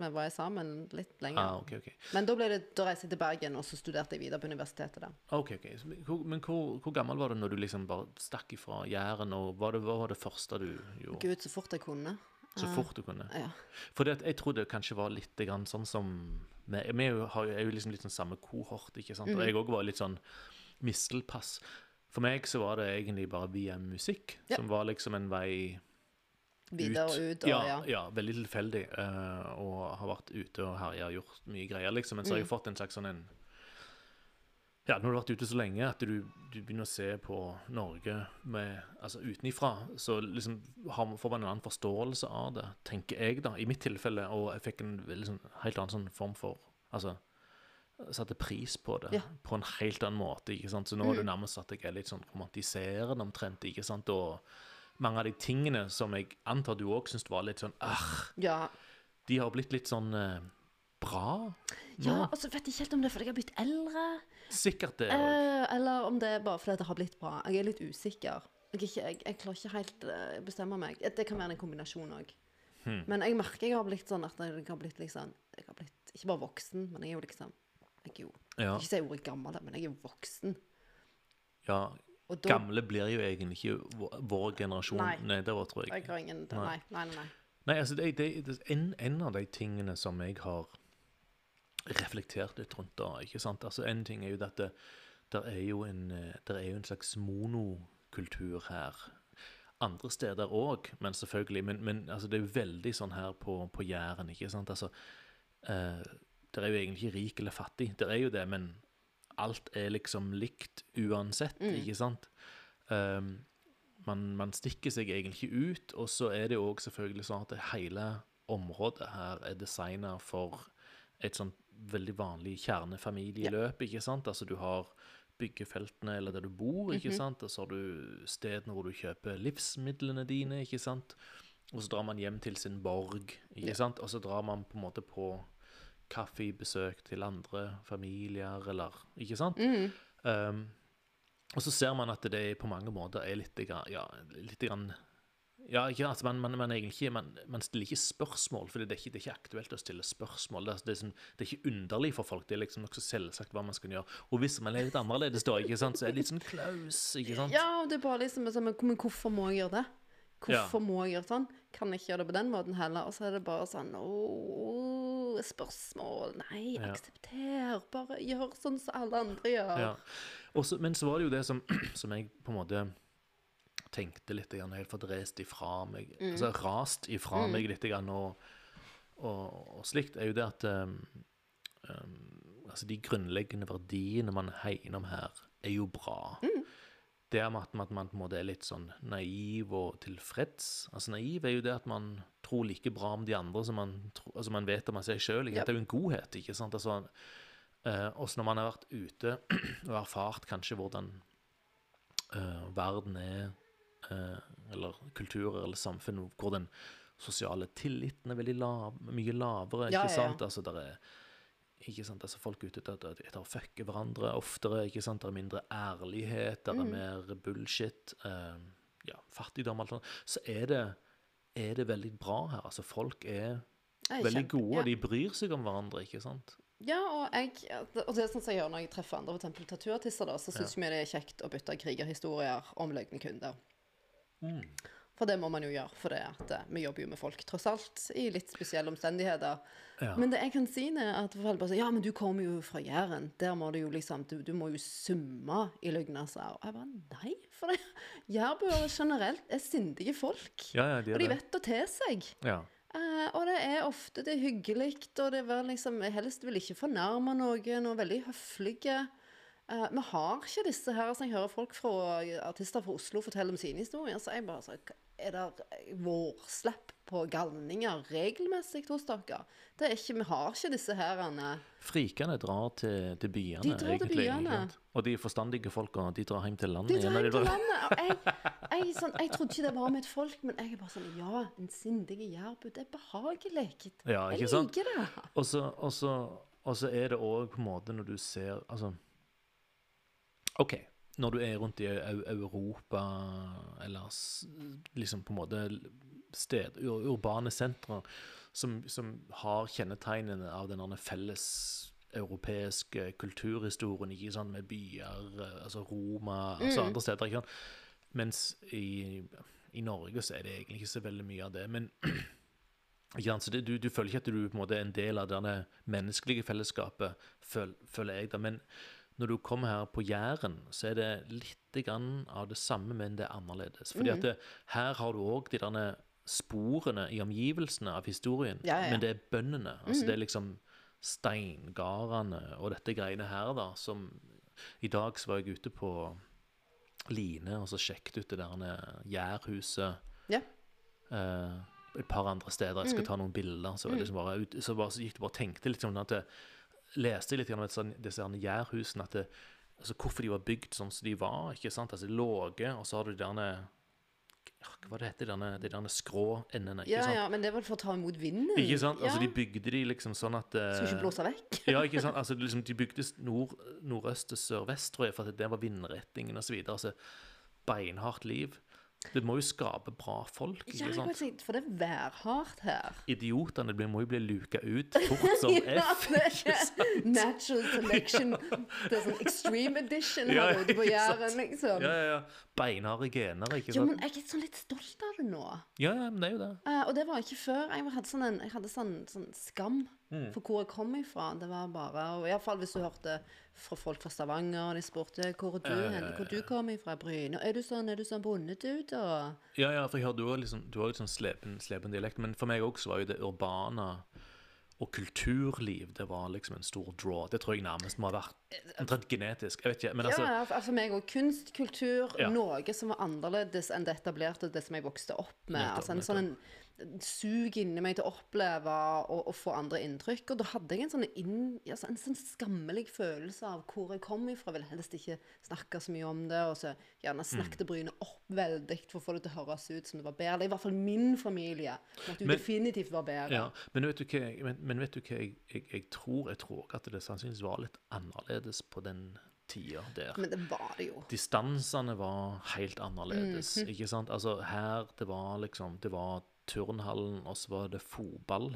vi var sammen litt lenger. Ah, okay, okay. Men da, ble det, da reiste jeg til Bergen, og så studerte jeg videre på universitetet der. Ok, ok. Men hvor, hvor, gammel var du når du liksom bare stakk ifra Jæren, og hva, var det første du gjorde? Gud, så fort jeg kunne. Så fort du kunne? Ja. For jeg tror det kanskje var litt grann sånn som Vi er jo, er jo liksom litt sånn samme kohort, ikke sant? Mm. Og jeg òg var litt sånn mistelpass. For meg så var det egentlig bare via musikk, Ja. som var liksom en vei Videre og ut, og ja, ja. ja. veldig tilfeldig. Uh, og har vært ute og herja og gjort mye greier, liksom. Men så Mm. har jeg fått en slags sånn en Ja, nå har du vært ute så lenge at du, du begynner å se på Norge med, altså utenifra, så liksom har, får man en annen forståelse av det, tenker jeg, da. I mitt tilfelle. Og jeg fikk en sånn, helt annen sånn form for Altså satte pris på det Ja. på en helt annen måte. ikke sant? Så nå er det nærmest at jeg er litt sånn romantiserende omtrent. ikke sant? Og mange av de tingene som jeg antar du òg syns var litt sånn ah, Ja, De har blitt litt sånn eh, bra nå. ja altså vet ikke helt om det er fordi jeg har blitt eldre, Sikkert det. eh, eller om det er bare fordi det har blitt bra. Jeg er litt usikker. Jeg, ikke, jeg, jeg klarer ikke helt å bestemme meg. Det kan være en kombinasjon òg. Hmm. Men jeg merker jeg har blitt sånn at jeg har blitt liksom Jeg har blitt ikke bare voksen, men jeg er jo liksom Er jo Ja, Ikke si ordet gammel, men jeg er jo voksen. ja. Og da Gamle blir jo egentlig ikke vår, vår generasjon Nei. nedover, tror jeg. Jeg har ingen. Nei, nei, nei. nei. Nei, altså, det, det, det, en, en av de tingene som jeg har reflektert litt rundt da, ikke sant? Altså, en ting er jo at det, der er jo en, eh, der er jo en slags monokultur her. Andre steder òg, men selvfølgelig. Men, men altså, det er jo veldig sånn her på, på Jæren, ikke sant? Altså, eh, det er jo egentlig ikke rik eller fattig. Det er jo det, men alt er liksom likt uansett, ikke sant? Um, man, man stikker seg egentlig ut, og så er det jo selvfølgelig sånn at hele området her er designa for et sånt veldig vanlig kjernefamilieløp, ikke sant? Altså du har byggefeltene eller der du bor, ikke sant? Og så har du stedene hvor du kjøper livsmidlene dine, ikke sant? Og så drar man hjem til sin borg, ikke Ja. sant? Og så drar man på en måte på kaffebesøk til andre familier, eller Ikke sant? Um, og så ser man at det på mange måter er litt ja, litt grann ja, ikke, altså man, man, man, ikke- man, man stiller ikke spørsmål, for det er ikke, det er ikke aktuelt å stille spørsmål. Det er, det, er sånn, det er ikke underlig for folk, det er liksom nokså selvsagt hva man skal gjøre. Og hvis man er litt annerledes da, ikke sant, så er det litt sånn klaus, ikke sant? Ja, og det er bare liksom men hvorfor må jeg gjøre det? Hvorfor må jeg gjøre sånn? Kan jeg ikke gjøre det på den måten heller? Og så er det bare sånn Åh, spørsmål Nei, Ja. aksepter. Bare gjør sånn som alle andre gjør. Ja. Også, men så var det jo det som, som jeg på en måte tenkte litt grann, helt fordrest ifra meg, altså rast ifra meg litt grann, og, og, og slikt, er jo det at um, um, altså de grunnleggende verdiene man hegner om her, er jo bra. Det med at, man- man på en måte er litt sånn naiv og tilfreds. Altså Naiv er jo det at man tror like bra om de andre som man, tro, altså man vet om man seg sjøl. Ja. Det er jo en godhet, ikke sant? Altså, eh, også når man har vært ute og erfart kanskje hvordan eh, verden er, eh, eller kulturer eller samfunn, hvor den sosiale tilliten er veldig lav, mye lavere, Ja, ikke ja, ja. sant? Altså, der er, ikke sant? Altså, folk ute etter, etter å fucke hverandre oftere, ikke sant? Det er mindre ærlighet, det er Mm. mer bullshit, eh, ja, fattigdom, alt sånt. Så er det, er det veldig bra her. Altså, folk er er veldig kjempe- gode, ja. de bryr seg om hverandre, ikke sant? Ja, og, jeg, og det er sånn jeg gjør når jeg treffer andre for tattooartister, da, så syns vi det er kjekt å bytte krigerhistorier om løgne kunder. Mm. For det må man jo gjøre, for eh, vi jobber jo med folk, tross alt, i litt spesielle omstendigheter. Ja. Men det jeg kan si, er at folk bare sier ja, men du kommer jo fra Jæren. Der må du jo liksom Du, du må jo summe i Lygnaser. Og jeg bare nei, for det jærbuere generelt er sindige folk. Ja, ja, de Og de de det. vet å te seg. Ja. Uh, og det er ofte det er hyggelig, og det er liksom helst vil ikke fornærme noen, og veldig høflige. Uh, vi har ikke disse her, så jeg hører folk fra artister fra Oslo fortelle om sine historier, så jeg bare så, Er det vårslipp på galninger regelmessig hos dere? Det er ikke, Vi har ikke disse herrene Frikene drar til, til byene, De drar til byene. Og de forstandige folka, de drar hjem til landet De drar hjem til landet. Jeg, jeg, sånn, jeg trodde ikke det var mitt folk, men jeg er bare sånn Ja, en sindig jærbu, det er behagelig. Ja, Jeg liker det. Og så er det òg på en måte når du ser Altså OK, når du er rundt i Europa, eller liksom på en måte sted, urbane sentre, som, som har kjennetegnene av den felles europeiske kulturhistorien, ikke sant, med byer, altså Roma, altså andre steder, ikke sant. Mens i, i Norge så er det egentlig ikke så veldig mye av det, men ikke sant? Så det, du, du føler ikke at du på en måte er en del av denne menneskelige fellesskapet, føl, føler jeg da. Men når du kommer her på Jæren, så er det litt grann av det samme, men det er annerledes. Fordi at det, her har du òg de derne sporene i omgivelsene av historien, Ja, ja, men det er bøndene. Altså det er liksom steingardene og dette greiene her, da, som I dag så var jeg ute på Line og så sjekket ut det der Jærhuset Ja. eh, et par andre steder. Jeg skal ta noen bilder. Så, det liksom bare så, bare, så gikk det bare og tenkte litt sånn at jeg leste litt om sånn, disse jærhusene, at det, altså hvorfor de var bygd sånn som de var. ikke sant? Altså låge, og så har du de derne Hva var det heter de derne, de derne skrå endene? ikke Ja, sant? ja, men det var for å ta imot vinden. Ikke sant? Altså, ja. de bygde de liksom sånn at Skulle Skal ikke blåse vekk. ja, ikke sant? Altså, liksom, de bygde nord, nordøst til sørvest, tror jeg, for at det var vindretningen videre. Altså, beinhardt liv. Det må jo skape bra folk, ikke Ja, sant? for det er værhardt her. Idiotene blir, må jo bli luka ut fort som F. det er natural selection. Det er sånn extreme edition Ja, her ute på ikke sant? Jæren, liksom. Ja, ja, ja. Beinharde gener, ikke Jo, sant? men jeg er sånn litt stolt av det nå. Ja, ja, men det er jo det. Eh, og det var ikke før. Jeg hadde sånn, en, jeg hadde sånn, sånn skam Mm. for hvor jeg kom ifra. Det var bare og i fall hvis du hørte fra folk fra Stavanger, og de spurte hvor er du, Ja, ja, hen, ja, hvor du kom ifra, Bryne. Er du sånn, er du sånn bondedude? Og Ja, ja, for jeg har, du har liksom, du har litt sånn slepen, slepen dialekt, men for meg også var jo det urbane og kulturliv, det var liksom en stor draw. Det tror jeg nærmest må ha vært omtrent genetisk. Jeg vet ikke, men altså ja, ja, altså meg og kunst, kultur, Ja. noe som var annerledes enn det etablerte, det som jeg vokste opp med. Nettopp, altså en sånn en sug inni meg til å oppleve og, og få andre inntrykk. Og da hadde jeg en sånn, inn, altså en sånn skammelig følelse av hvor jeg kom ifra. Ville helst ikke snakke så mye om det, og så gjerne snakket brynet opp veldig for å få det til å høres ut som det var bedre. Eller i hvert fall min familie. At du Men- definitivt var bedre. Ja, men vet du hva, men, men vet du hva jeg, jeg, jeg tror? Jeg tror at det sannsynligvis var litt annerledes på den tida der. Men det var det jo. Distansene var helt annerledes, Mhm. ikke sant? Altså her, det var liksom, det var turnhallen, og så var det fotball.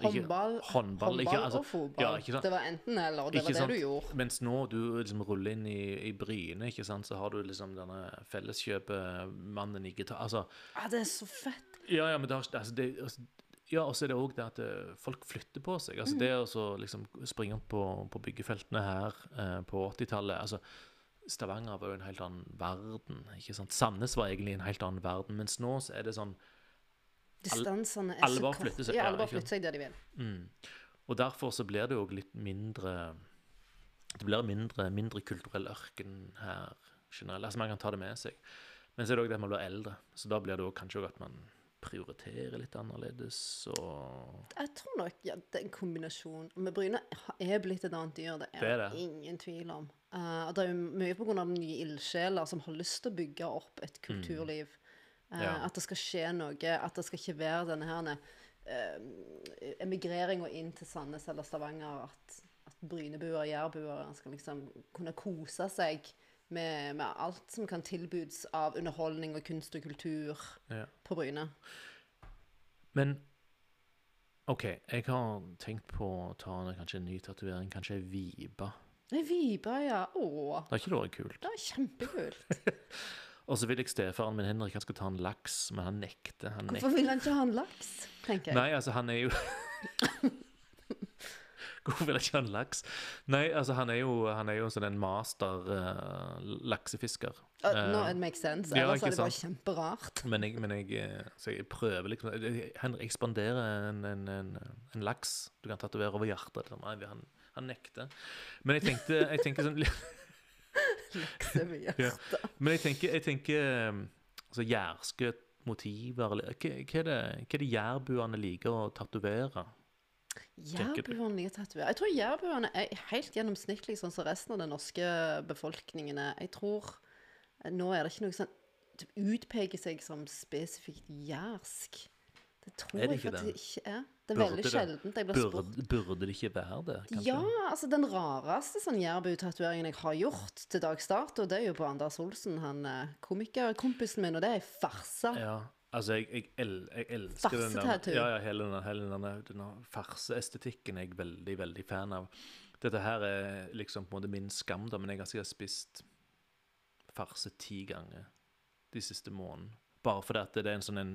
Ikke- Håndball, håndball, ikke, altså, og fotball. Ja? Det var enten eller, det var det sant? du gjorde. Mens nå du liksom ruller inn i, i Bryne, ikke sant, så har du liksom denne felleskjøpemannen i gitar... Altså, Ja, det er så fett. ja, ja, men det, har- altså, det altså, Ja, og så er det òg det at eh, folk flytter på seg. Altså Det å liksom springe opp på, på byggefeltene her eh, på 80-tallet altså Stavanger var jo en helt annen verden. ikke sant? Sandnes var egentlig en helt annen verden, mens nå så er det sånn Distansene er alle så flytter seg, Ja, bare flytter seg der de vil. mm. Og derfor så blir det jo litt mindre Det blir mindre, mindre kulturell ørken her generelt. Altså Man kan ta det med seg. Men så er det òg det at man blir eldre, så da blir det også kanskje òg at man prioriterer litt annerledes og Jeg tror nok ja, det er en kombinasjon. Men Bryne er blitt et annet dyr, det er Det er det ingen tvil om. Uh, og det er jo mye av nye ildsjeler som har lyst til å bygge opp et kulturliv. Eh, Mm. Ja. At det skal skje noe. At det skal ikke være denne her uh, emigreringa inn til Sandnes eller Stavanger. At, at brynebuere og jærbuere skal liksom kunne kose seg med, med alt som kan tilbuds av underholdning og kunst og kultur ja. på Bryne. Men OK, jeg har tenkt på å ta en, kanskje en ny tatovering, kanskje vibe. Viba, ja. Å, Det har ikke vært kult? det er kjempekult. Og så vil jeg stefaren min Henrik han skal ta en laks, men han nekter. Han nekter. Hvorfor vil han ikke ha en laks, tenker jeg. Nei, altså, han er jo Hvorfor vil jeg ikke ha en laks? Nei, altså, han er jo, han er jo sånn en master uh, laksefisker. Uh, Eh, it makes sense. Ellers ja, er det bare kjemperart. men jeg, men jeg, eh, så jeg prøver liksom Henrik ekspanderer en, en, en, en laks du kan tatovere over hjertet. Han, han nekter. Men jeg tenkte jeg tenkte sånn Lakse hjertet. Ja. Men jeg tenker, jeg tenker um, altså jærske motiver hva, hva, er det, hva er det jærbuene liker å tatovere? Jærbuene liker tatovering. Jeg tror jærbuene er helt gjennomsnittlig sånn som resten av den norske befolkningen er. Jeg tror eh, Nå er det ikke noe sånn utpeker seg som spesifikt jærsk. Det tror Er det jeg faktisk det? ikke er. Det er Burde veldig sjeldent jeg blir spurt. Burde, burde det ikke være det, kanskje? Ja, altså den rareste sånn jærbu-tatoveringen jeg har gjort til dags dato, det er jo på Anders Olsen, han eh, komikerkompisen min, og det er farse. Ja, altså jeg, jeg, el, jeg elsker den der ja, ja, hele den, hele denne, denne farseestetikken er jeg veldig, veldig fan av. Dette her er liksom på en måte min skam, da, men jeg har sikkert spist farse ti ganger de siste månedene. Bare fordi at det er en sånn en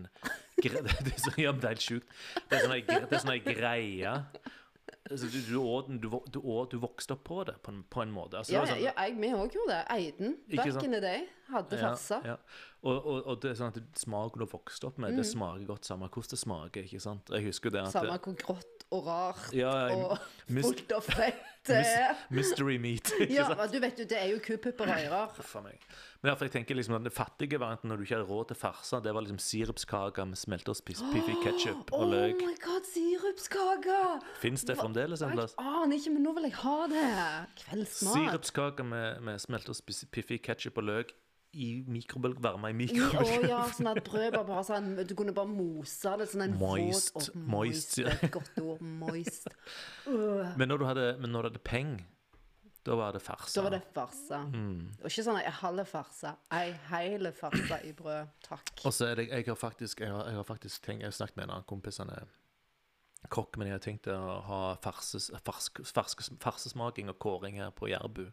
gre, det, er så, ja, det er helt sjukt. Det er sånn er sånn greie. Altså, du, du, du, du, du vokste opp på det, på en, på en måte. Altså, Ja, sånn- ja, jeg, vi òg gjorde det. Eiden, back sant? in the day, hadde farsa. Ja, ja. Og, og, og det er sånn at smaken du har vokst opp med, Mm. det smaker godt samme hvordan det smaker. ikke sant? Jeg husker det at Samme hvor grått og rart ja, og fullt av fett er. Mystery meat. Ja, sant? du vet jo, det er jo kupupper og ører. For meg. Men derfor jeg tenker liksom at Den fattige varianten når du ikke hadde råd til farsa, det var liksom sirupskake med smelteost, pis- piffi ketchup Oh og løk. my god, sirupskake! Fins det fremdeles en Jeg aner ikke, men nå vil jeg ha det. Kveldsmat. Sirupskake med, med piffi ketchup og løk i mikrobølge, varme i mikrobølge. ja, sånn at brød bare, bare sånn Du kunne bare mose det sånn en Moist, våt oh, moist, moist. et godt ord. Moist. Uh. Men når du hadde, men når du hadde peng, da var det farsa. Da var det farsa. Mm. Og ikke sånn ei halv farsa. Ei hele farsa i brød. Takk. Og så er det, jeg har faktisk jeg har, jeg har faktisk tenkt, jeg har snakket med en annen kompis, han er kokk, men jeg har tenkt å ha farses, farsesmaking og kåring her på Jærbu.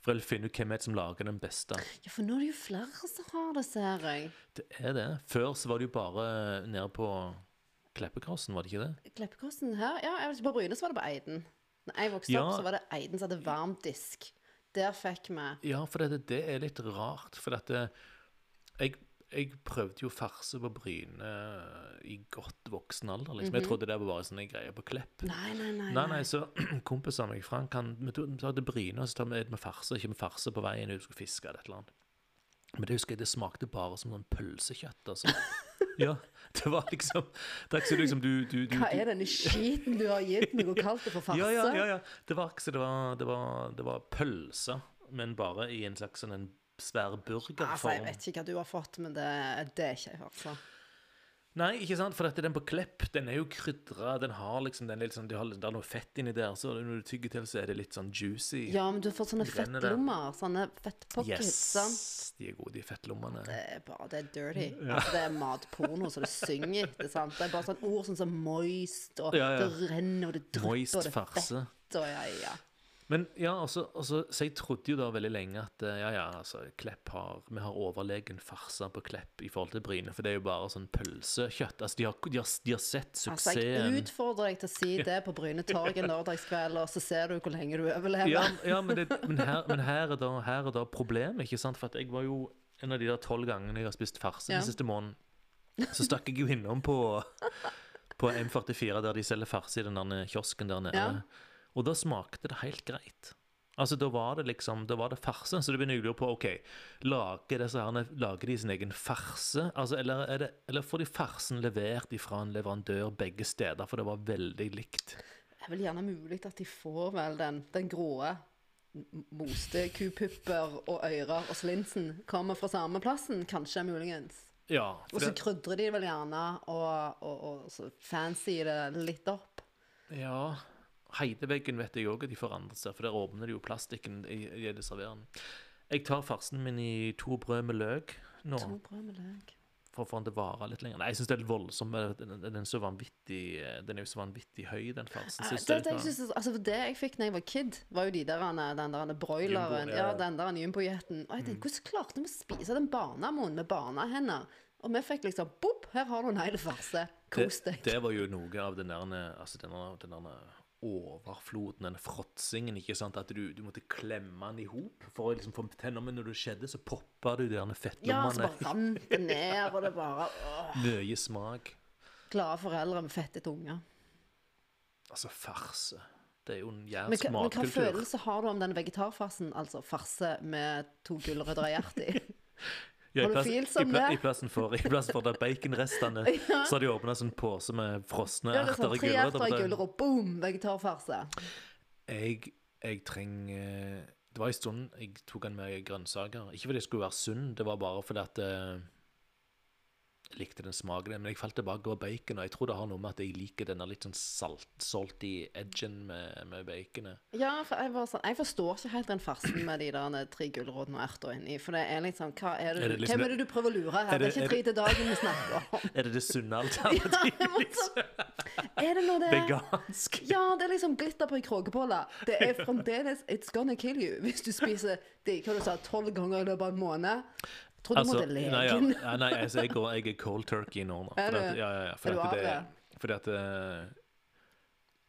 For jeg vil finne ut hvem er det som lager den beste. Ja, for nå er det jo flere som har det, ser jeg. Det er det. Før så var det jo bare nede på Kleppekrossen, var det ikke det? Kleppekrossen her Ja, jeg vet ikke, på Bryne så var det på Eiden. Når jeg vokste Ja. opp, så var det Eiden som hadde varmdisk. Der fikk vi Ja, for det, det er litt rart. For dette jeg, jeg prøvde jo farse på Bryne i godt voksen alder, liksom. Jeg trodde det var bare sånne greier på Klepp. Nei, nei, nei. Nei, nei, så kompisen av meg, Frank, han vi tar til Bryne, og så tar vi med farse, ikke med farse på veien ut, skulle fiske eller et eller annet. Men det husker jeg, det smakte bare som sånn pølsekjøtt, altså. Ja, det var liksom Det er ikke så liksom du, du, du, Hva er denne skiten du har gitt meg og kalt det for farse? ja, ja, ja, ja. Det var ikke så det var, det var, det var pølse, men bare i en slags sånn en svær Altså, jeg vet ikke hva du har fått, men det, det er ikke ei farse. Nei, ikke sant, for dette, den på Klepp, den er jo krydra, den har liksom den er litt sånn, de har, Det er noe fett inni der, så når du tygger til, så er det litt sånn juicy. Ja, men du har fått sånne fettlommer. Sånne fettpockets. yes! sant? De er gode, de fettlommene. Det er bare det er dirty. Altså, det er matporno så det synger etter. sant? Det er bare sånn ord sånn som moist, og Ja, ja. det renner, og det drypper, Moist og det er fett. Og ja, ja. Men ja, altså, altså, så jeg trodde jo da veldig lenge at eh, ja, ja, altså, Klepp har Vi har overlegen farse på Klepp i forhold til Bryne, for det er jo bare sånn pølsekjøtt. Altså, de har, de har, de har sett Altså, jeg utfordrer deg til å si det på Bryne torg en lørdagskveld, og så ser du hvor lenge du overlever. Ja, ja men, det, men, her, men her, er da, her er da problemet, ikke sant? For jeg var jo en av de der tolv gangene jeg har spist farse Ja. den siste måneden. Så stakk jeg jo innom på, på M44, der de selger farse i den der kiosken der nede. Ja. Og da smakte det helt greit. Altså, da var det liksom, da var det farse, så det begynner å lure på, ok, lager, disse herne, lager de sin egen farse? Altså, eller, er det, eller får de farsen levert fra en leverandør begge steder, for det var veldig likt? Det er vel gjerne mulig at de får vel den, den grå moste kupupper og ører og slinsen kommer fra samme plassen, kanskje muligens. Ja, Og så det, krydrer de vel gjerne og, og, og så fancy det litt opp. ja, Heideveggen vet jeg òg at de forandrer seg, for der åpner de jo plastikken i, i det serverende. Jeg tar farsen min i to brød med løk nå, To brød med løk. for å få den til å vare litt lenger. Nei, jeg syns det er litt voldsomt. Den, den, er så vanvittig, den er jo så vanvittig høy, den farsen. Synes Det, det, jeg synes, altså, det jeg fikk da jeg var kid, var jo de der, den der broileren. Ja, Ja, den der jumbojeten. Mm. hvordan klarte vi å spise den barnamoen med barnehender? Og vi fikk liksom Bopp, her har du en hel farse. Kos det, deg. det var jo noe av den der, altså den der, den der overfloden, den fråtsingen, ikke sant? At du, du måtte klemme den i hop for å liksom få tenner, men når det skjedde, så poppa du de der Ja, så bare rant det ned, og det bare åh. Mye smak. Glade foreldre med fette tunger. Altså, farse. Det er jo en Men, matkultur. men hva følelse har du om den vegetarfarsen, altså farse med to gulrøtter i hjertet? Ja, i, plass, i, pla, det? i plassen for, i plassen for de baconrestene, så har de åpna sånn pose med frosne Ja, det er erter sånn gulrøtter. tre erter og gulrot, boom, vegetarfarse. Jeg, jeg trenger Det var en stund jeg tok den med grønnsaker. Ikke fordi jeg skulle være sunn, det var bare fordi at eh, likte den smaken, men jeg falt tilbake på bacon, og jeg tror det har noe med at jeg liker denne litt sånn salt, salty edgen med, med baconet. Ja, for jeg, var sånn, jeg forstår ikke helt den farsen med de der tre gulrotene og erter inni. For det er liksom Hva er det, Er det liksom Hvem er det du prøver å lure her? Er Det, det- er ikke tre til dagen vi snakker om. Er det det sunne alternativet? ja, liksom? Er det noe det Vegansk? Ja, det er liksom glitter på ei kråkebolle. Det er fremdeles It's gonna kill you hvis du spiser det hva du sa, tolv ganger i løpet av en måned. Tror du må til Altså, nei, ja, nei altså, jeg, går, jeg er cold turkey nå. nå du? at, ja, ja, ja, du at det, det? fordi at eh,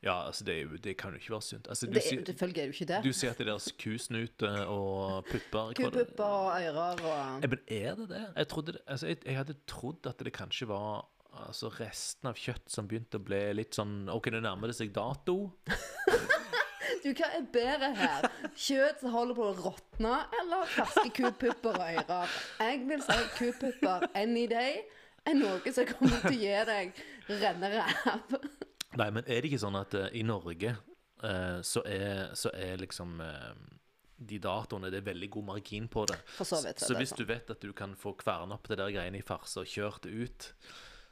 Ja, altså, det, det kan jo ikke være sunt. Altså, du, Det er, selvfølgelig er det jo ikke det. du sier at det er kusnute og pupper Kupupper og ører og ja, Men er det det? Jeg, det, altså, jeg, jeg hadde trodd at det kanskje var altså, resten av kjøtt som begynte å bli litt sånn OK, nå nærmer det seg dato. Du, hva er bedre her? Kjøtt som holder på å råtne, eller ferske kupupper og ører? Jeg vil si kupupper any day er noe som kommer til å gi deg renneræv. Nei, men er det ikke sånn at uh, i Norge uh, så, er, så er liksom uh, de datoene Det er veldig god margin på det. For så vidt. Så det hvis sånn. du vet at du kan få kverna opp det der greiene i farse og kjørt det ut,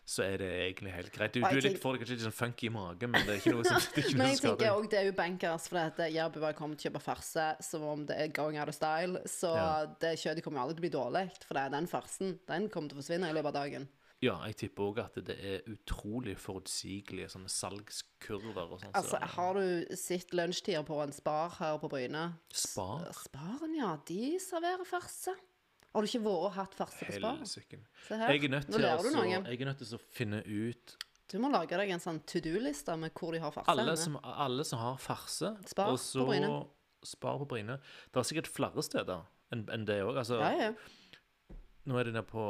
så er det egentlig helt greit. Du, du er litt, får det kanskje litt sånn funky i magen, men det er ikke noe som, det er ikke Men jeg tenker òg det er jo bankers, for at Jærbu bare kommer til å kjøpe farse som om det er going out of style. Så Ja. det kjøttet kommer jo aldri til å bli dårlig, for det er den farsen. Den kommer til å forsvinne i løpet av dagen. Ja, jeg tipper òg at det er utrolig forutsigelige sånne salgskurver og sånn. Altså, har du sett lunsjtider på en Spar her på Bryne? Spar? Sparen, ja. De serverer farse. Har du ikke vært og hatt farse på spa? Helsike. Se her. Jeg er nødt Nå til lærer du altså, noe. jeg er nødt til å finne ut Du må lage deg en sånn to do-liste med hvor de har farse. alle henne. som, alle som har farse, Spar og så på Bryne. Spar på Bryne. Det er sikkert flere steder enn enn det òg. Altså, Ja, ja. Nå er det der på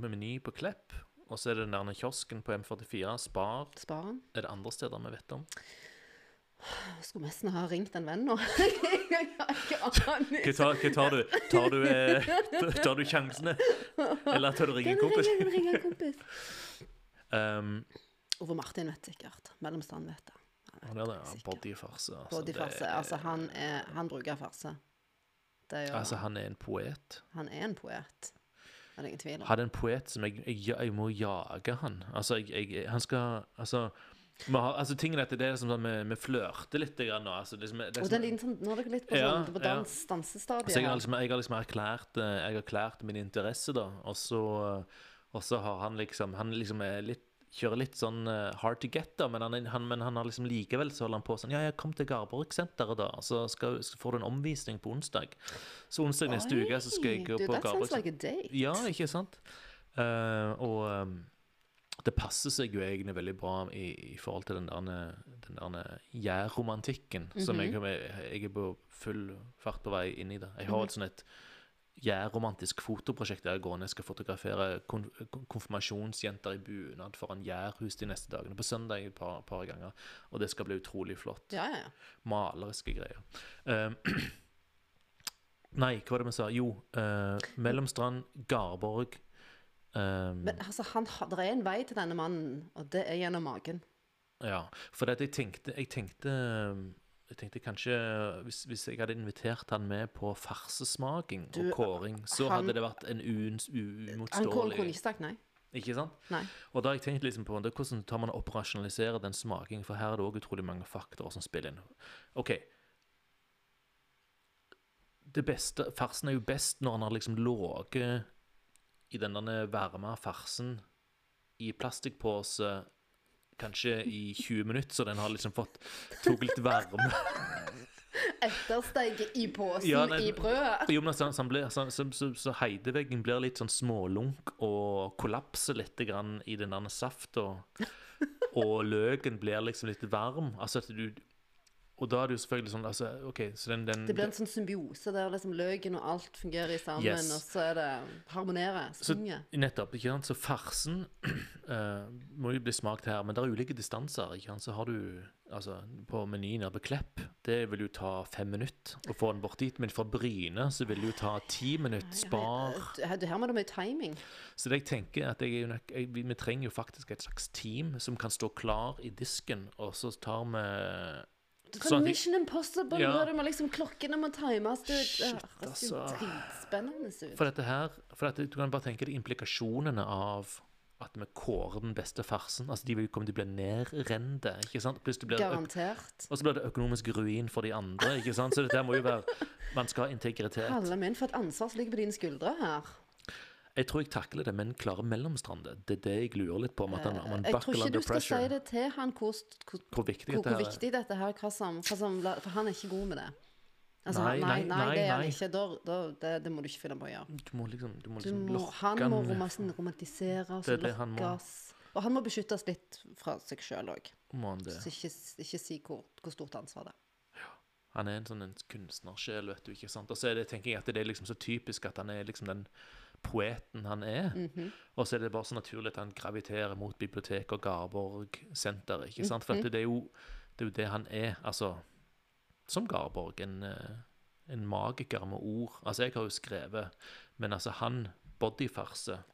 med Meny på Klepp, og så er det den der kiosken på M44. Spar Sparen. er det andre steder vi vet om. Skulle nesten ha ringt en venn nå. Jeg har ikke aning. Hva tar, tar du? Tar du, eh, tar du sjansene? Eller tar du ringe en kompis? ringe, ringe en kompis? Um, Ove Martin vet sikkert. Mellomstand vet det. Han er det bodyfarse. Altså, Bodyfarse. det- Altså, han, er, han bruker farse. Jo, altså, han er en poet. han er en poet. Det er ingen tvil om. Han er en poet som jeg, jeg, jeg må jage han. Altså, jeg, jeg, han skal Altså har, altså tingen er at det er som sånn vi, vi flørter litt grann nå. Altså, liksom, det er Og det er sånn, nå er dere litt på, Ja, sånn, på ja. dansestadiet Så jeg har liksom, jeg har liksom erklært, eh, jeg har erklært min interesse, da. Og så, og så har han liksom Han liksom er litt Kjører litt sånn eh, hard to get, da, men han, han, men han har liksom likevel så holder han på sånn Ja, jeg kom til Garborg-senteret, da, og så, skal, så får du en omvisning på onsdag. Så onsdag neste uke så skal jeg gå du, på Garborg. like. Ja, ikke sant? Uh, og um, det passer seg jo egentlig veldig bra i, i forhold til den der, den der jærromantikken som jeg, jeg er på full fart på vei inn i det. Jeg har et sånn et jærromantisk fotoprosjekt der jeg går ned skal fotografere kon kon- konfirmasjonsjenter i bunad foran jærhus de neste dagene. På søndag et par, par ganger. Og det skal bli utrolig flott. Ja, ja, ja. Maleriske greier. Um, nei, hva var det vi sa? Jo, uh, Mellomstrand, Garborg um, Men altså, han, det er en vei til denne mannen, og det er gjennom magen. Ja, for at jeg tenkte Jeg tenkte, jeg tenkte kanskje hvis, hvis jeg hadde invitert han med på farsesmaking og kåring, så han- hadde det vært en uimotståelig Han kunne ikke sagt nei. Ikke sant? Nei. Og da har jeg tenkt liksom på det, hvordan tar man operasjonaliserer den smakingen, for her er det òg utrolig mange faktorer som spiller inn. OK. Det beste Farsen er jo best når han har liksom ligget i den varme farsen i plastikkpose kanskje i 20 minutter, så den har liksom fått tok litt varme. Ettersteike i posen Ja, nei, i brødet. Jo, men så, så, blir, så, så, så, så heideveggen blir litt sånn smålunk og kollapser litt grann i den der safta. Og løken blir liksom litt varm. Altså at du Og da er det jo selvfølgelig sånn altså, okay, så den, den Det blir en sånn symbiose der liksom løken og alt fungerer sammen, Yes. og så er det harmonerer, Så nettopp, ikke sant? Så farsen uh, må jo bli smakt her, men det er ulike distanser. ikke sant? Så har du altså på menyen nede på Klepp, det vil jo ta fem minutter å få den bort dit. Men fra Bryne så vil det jo ta ti minutter. Spar. Her, her må det mye timing. Så det jeg tenker er at jeg, jeg, vi trenger jo faktisk et slags team som kan stå klar i disken, og så tar vi Det Sånn Mission Impossible, Ja. der du må liksom klokkene må times. ut. Shit, det høres jo altså. dritspennende ut. For dette her For dette, Du kan bare tenke deg implikasjonene av at vi kårer den beste farsen. Altså, De komme til å bli nedrende. ikke sant? Blir Garantert. og så blir det økonomisk ruin for de andre. ikke sant? Så dette må jo være Man skal ha integritet. Alle min, for et ansvar som ligger på dine skuldre her. Jeg tror jeg takler det, men klarer mellomstrandet. Det er det jeg lurer litt på. om at han, om han Jeg tror ikke du skal si det til han hvor, hvor, Hvor viktig hvor, dette hvor er. viktig dette her hva som, hva som, For han er ikke god med det. Altså, Nei, nei, nei, nei, det er han ikke. Da, da, det, det må du ikke finne på å gjøre. Du må liksom, du må Du liksom må, lokke han må han romas- romantiseres er og må. lokkes. Og han må beskyttes litt fra seg sjøl òg. Må. Så ikke, ikke si hvor, hvor stort ansvar det er. Han er en sånn en kunstnersjel, vet du. ikke sant? Og så er det, tenker jeg at det er liksom så typisk at han er liksom den poeten han er. Mhm. Og så er det bare så naturlig at han graviterer mot biblioteket og Garborg senter, ikke sant? For at det, er jo, det er jo det han er. Altså, som Garborg, en, eh, en magiker med ord. Altså, jeg har jo skrevet, men altså, han bodyfarse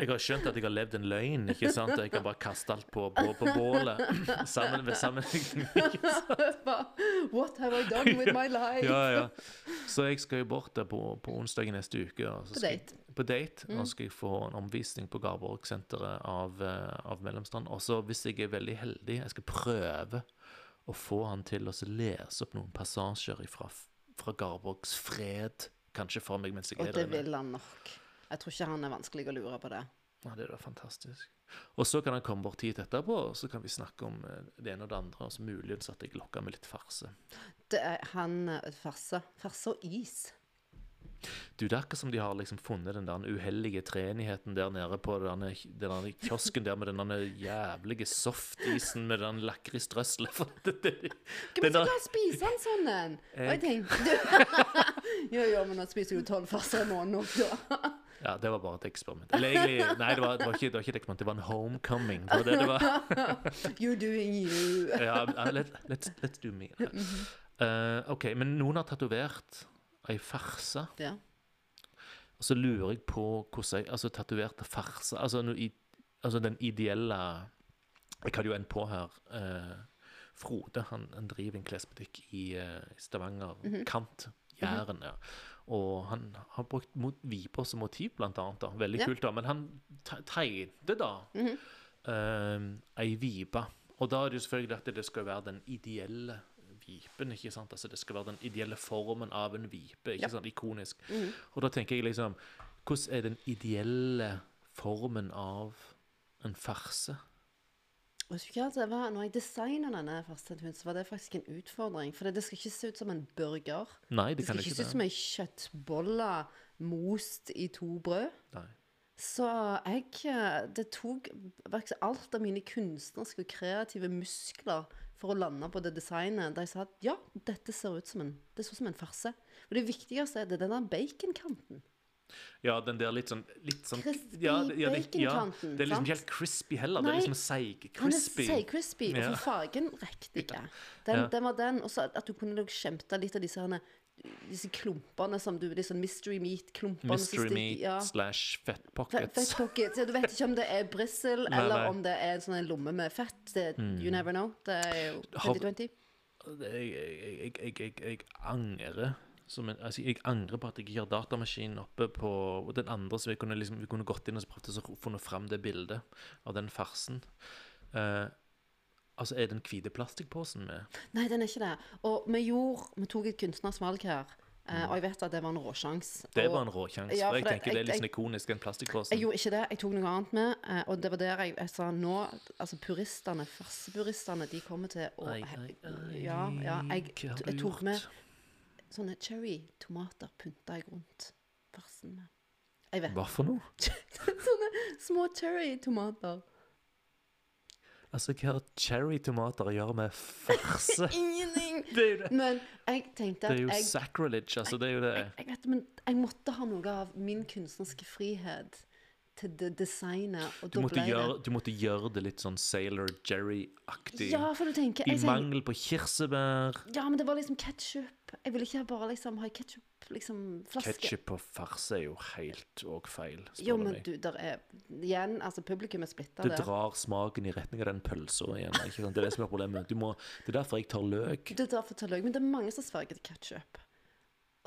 Jeg har skjønt at jeg har levd en løgn, ikke sant? Jeg kan bare kaste alt på, på, på bålet. Sammen ved sammenligning. What have I done with my life? Ja, ja. Så jeg skal jo bort der på, på onsdag neste uke. Og så På date. Jeg, på date. Og så skal jeg få en omvisning på Garborg-senteret av, eh, av Mellomstrand. Og så, hvis jeg er veldig heldig, jeg skal prøve å få han til å lese opp noen passasjer fra, fra Garborgs fred. Kanskje for meg mens jeg Og er det der inne. vil han nok. Jeg tror ikke han er vanskelig å lure på det. Ja, det er da fantastisk. Og så kan han komme bort hit etterpå, og så kan vi snakke om eh, det ene og det andre. Og så muligens at jeg lokker med litt farse. Det er han eh, farse. Farse og is. Du, Det er akkurat som de har liksom funnet den der uheldige treenigheten der nede på den der- kiosken der med den jævlige softisen med den lakrisstrøsselet. For det- det- Hvem Den som der- spise en sånn en? Og jeg Jeg. tenkte Jo, jo, men nå spiser du tolv farser i måneden òg, da. Ja, det var bare et eksperiment. Eller egentlig, nei, det var, det var, ikke, det var ikke et eksperiment, det var en homecoming. Det var det det var. You're doing you. Ja, let, let's, let's do me. Uh, OK, men noen har tatovert ei farse. Ja. Og så lurer jeg på hvordan jeg Altså tatoverte farse Altså, no, i, altså den ideelle Jeg hadde jo en på her. Uh, Frode han, han driver en klesbutikk i uh, Stavanger. Kant. Jæren, ja. Og han har brukt mot viper som motiv, blant annet. da. Veldig Ja. kult, da. Men han te- tegnet da eh, ei vipe. Og da er det jo selvfølgelig at det skal være den ideelle vipen. ikke sant? Altså Det skal være den ideelle formen av en vipe. ikke Ja. sant? Ikonisk. Og da tenker jeg liksom Hvordan er den ideelle formen av en farse? Var, når jeg designet denne farsen, så var det faktisk en utfordring. For det skal ikke se ut som en burger. Nei, det Det kan skal ikke se ut som ei kjøttbolle most i to brød. Nei. Så jeg eh, Det tok alt av mine kunstneriske og kreative muskler for å lande på det designet der jeg sa at ja, dette ser ut som en, det så ut som en farse. Og det viktigste er det den der baconkanten. Ja, den der litt sånn, litt sånn Crispy ja, det- ja, det, ja, baconkanten, det er liksom ikke helt crispy heller. Det er liksom seig Han er crispy. seig crispy, og for fargen riktig. Den, den var den. Og så at du kunne nok skjemte litt av disse, herne, disse klumpene som du Disse mystery meat-klumpene. Mystery stikker- meat ja. slash fat pockets. fett pockets. Ja, du vet ikke om det er brissel, eller nei. om det er en sånn en lomme med fett. Det, You never know. Det er jo Har- 2020. Jeg, jeg, jeg, jeg, jeg, angrer en, altså jeg angrer på at jeg ikke har datamaskinen oppe på den andre, så vi kunne, liksom, vi kunne gått inn og så prøvd å funnet fram det bildet av den farsen. Uh, altså, er den hvite plastikkposen med? Nei, den er ikke det. Og vi gjorde Vi tok et kunstnerisk valg her, eh, og jeg vet at det var en råsjans. Det var en råsjanse. Ja, for jeg det- tenker det er litt sånn ikonisk, den plastikkposen. Jeg gjorde ikke det. Jeg tok noe annet med. eh, Og det var der jeg, jeg sa nå Altså, puristene, farsepuristene, de kommer til å Ja, ja. Jeg, jeg tok med sånne cherrytomater pynta jeg rundt farsen med. Jeg vet. Hva for noe? Sånne små cherry-tomater. Altså, hva har cherrytomater å gjøre med farse? Ingenting! Det er jo det. Men jeg tenkte Det er jo jeg, sacrilege, altså. Det er jo det. jeg, jeg vet, men jeg måtte ha noe av min kunstneriske frihet til det designet. Og Du måtte, gjøre, du måtte gjøre det litt sånn Sailor Jerry-aktig. Ja, for du tenker I tenker- mangel på kirsebær. Ja, men det var liksom ketsjup. Jeg ville ikke bare liksom ha ketsjup, liksom flaske. Ketchup og farse er jo helt òg feil, Jo, men du, der er Igjen, altså publikum er splitta Det drar smaken i retning av den pølsa igjen. Ikke sant? Det er det som er problemet. Du må, det er derfor jeg tar løk. Det er derfor jeg tar løk. Men det er mange som sverger til ketsjup.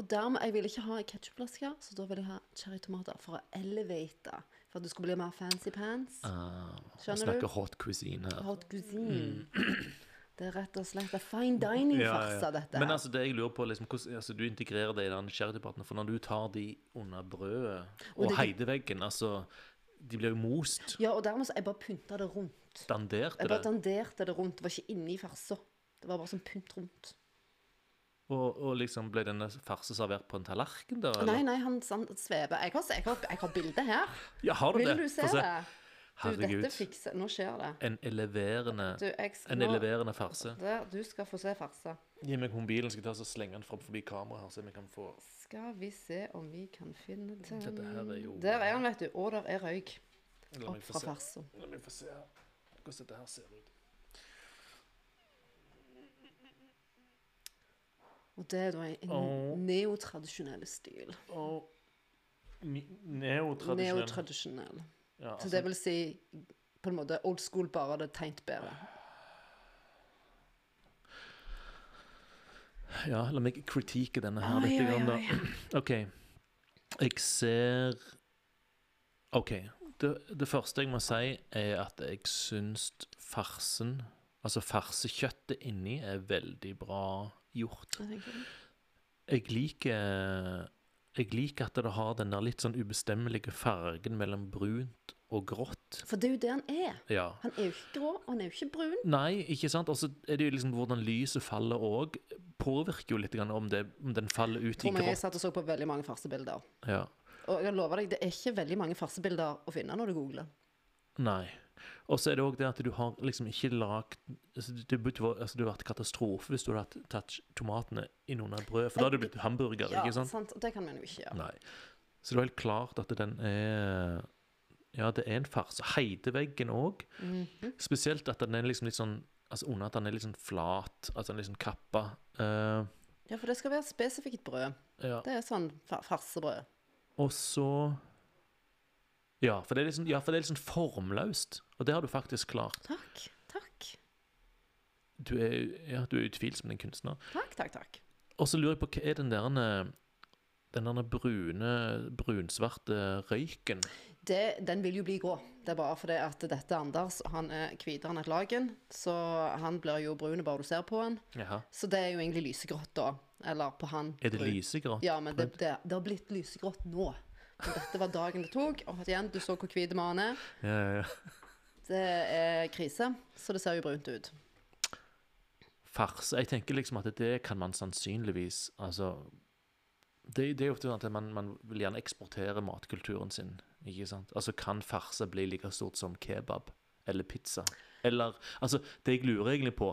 Og dermed, jeg vil ikke ha ketsjupflasker, så da vil jeg ha cherrytomater for å elevate. For at du skulle bli mer fancy pants. Uh, Skjønner snakker du? hot cuisine her. Hot cuisine. Det er rett og slett en fine dining-farse, dette Men altså, det jeg lurer på, liksom, hvordan altså, du integrerer det i den cherrydebatten, for når du tar de under brødet og, det- heideveggen, altså, de blir jo most, Ja, og dermed så jeg bare pynta det rundt. dandert Jeg bare det, danderte det rundt. Det var ikke inni farsa. Det var bare sånn pynt rundt. Og, og liksom ble denne farse servert på en tallerken da, eller? Nei, nei, han, han svever. Jeg har, jeg har, jeg har bildet her. Ja, har du Vil det? du se se. det? Du, dette fikser Nå skjer det. en eleverende, Du, skal en eleverende farse. Der, du skal få se farse. Gi meg mobilen, skal jeg ta og slenge den fram forbi kameraet her, så vi kan få... Skal vi se om vi kan finne den Dette her er jo- Der er han, vet du. Og der er røyk opp fra farsa. La meg få se her. hvordan dette her ser ut. Og det er da en neotradisjonell stil. Og neotradisjonell. Neotradisjonell. Ja, Så det vil si på en måte old school, bare det tegnet bedre. ja, la meg kritike denne her Oi, litt. Ja, grann da. oi. OK. Jeg ser OK. Det, det første jeg må si, er at jeg syns farsen, altså farsekjøttet inni, er veldig bra gjort. Jeg liker Jeg liker at det har den der litt sånn ubestemmelige fargen mellom brunt og grått. For det er jo det han er. Ja. Han er jo ikke grå, og han er jo ikke brun. Nei, ikke sant? Og så er det jo liksom hvordan lyset faller òg, påvirker jo litt grann om, det, om den faller ut i grått. jeg satt og så på veldig mange farsebilder. Ja. Og jeg lover deg, det er ikke veldig mange farsebilder å finne når du googler. Nei. Og så er det òg det at du har liksom ikke lagd altså, Det burde altså, det vært katastrofe hvis du hadde tatt tomatene i noen av brød, for da hadde det blitt hamburger, Ja, ikke sant? sant? Det kan man jo ikke gjøre. Nei. Så det er helt klart at den er Ja, det er en farse. Heideveggen òg. Mhm. Spesielt at den er liksom litt sånn Altså under at den er litt sånn flat, altså den er litt sånn kappa. Uh, Ja, for det skal være spesifikt brød. ja. Det er sånn fa farsebrød. Og så ja for, det er litt sånn, ja, for det er litt sånn formløst. Og det har du faktisk klart. Takk, takk, Du er, ja, du er utvilsomt en kunstner. takk, takk. takk. Og så lurer jeg på hva er den der den der brune, brunsvarte røyken? Det, den vil jo bli grå. Det er bare fordi at dette Anders han er hvitere enn et laken, så han blir jo brun bare du ser på han. Jaha. Så det er jo egentlig lysegrått da. Eller på han. Er det brun. lysegrått? Ja, men det, det, det har blitt lysegrått nå. Så dette var dagen det tok. Og igjen, du så hvor hvit mannen er. Ja, ja, ja. Det er krise, så det ser jo brunt ut. Farse Jeg tenker liksom at det kan man sannsynligvis Altså det, det er jo ofte sånn at man, man vil gjerne eksportere matkulturen sin. ikke sant? Altså Kan farse bli like stort som kebab eller pizza? Eller Altså, det jeg lurer egentlig på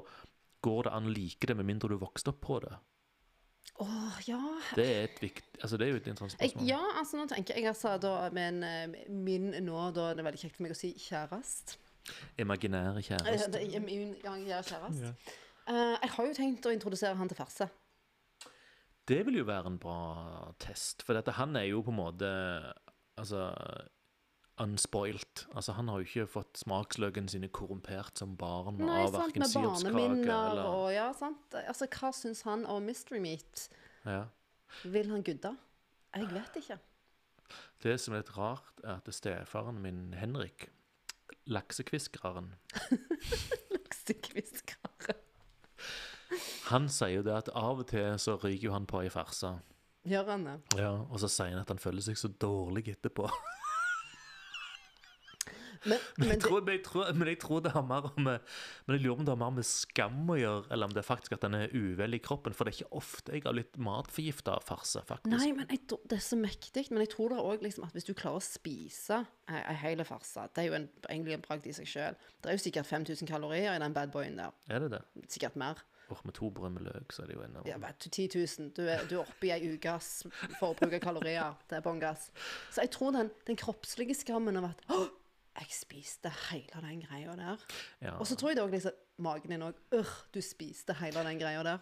Går det an å like det med mindre du vokste opp på det? Åh, ja. Det er et viktig Altså, det er jo et interessant Jeg, spørsmål. ja, altså nå tenker jeg altså da med en, eh, min nå, da det er veldig kjekt for meg å si kjærest. Imaginære kjæreste. det er Min er kjærest. Ja. Uh, jeg har jo tenkt å introdusere han til farse. Det vil jo være en bra test, for dette, han er jo på en måte Altså unspoilt. Altså, han har jo ikke fått smaksløkene sine korrumpert som barn Nei, av verken barneminner eller og ja, sant. Altså, hva syns han om Mystery Meat? ja. Vil han gudde? Jeg vet ikke. Det som er litt rart, er at stefaren min, Henrik, laksekviskeren, Laksekviskeren. han sier jo det at av og til så ryker jo han på ei farse. Gjør han det? Ja, og så sier han at han føler seg så dårlig etterpå. Men, jeg, tror, men, jeg tror, men jeg tror det har mer med Men jeg lurer om det har mer med skam å gjøre, eller om det er faktisk at den er uvel i kroppen. For det er ikke ofte jeg har blitt matforgifta farse, faktisk. nei, men jeg, det er så mektig. Men jeg tror det òg liksom at hvis du klarer å spise ei, hel farse Det er jo en, egentlig en bragd i seg sjøl. Det er jo sikkert 5000 kalorier i den bad boyen der. Er det det? Sikkert mer. Åh, med to brød med løk, så er det jo ennå Ja, vet du, 10 000. Du er, du er oppe i ei ukes forbruk av kalorier. Det er bånn gass. Så jeg tror den, den kroppslige skammen av at jeg spiste hele den greia der. ja. Og så tror jeg det òg liksom Magen din òg Øh, du spiste hele den greia der.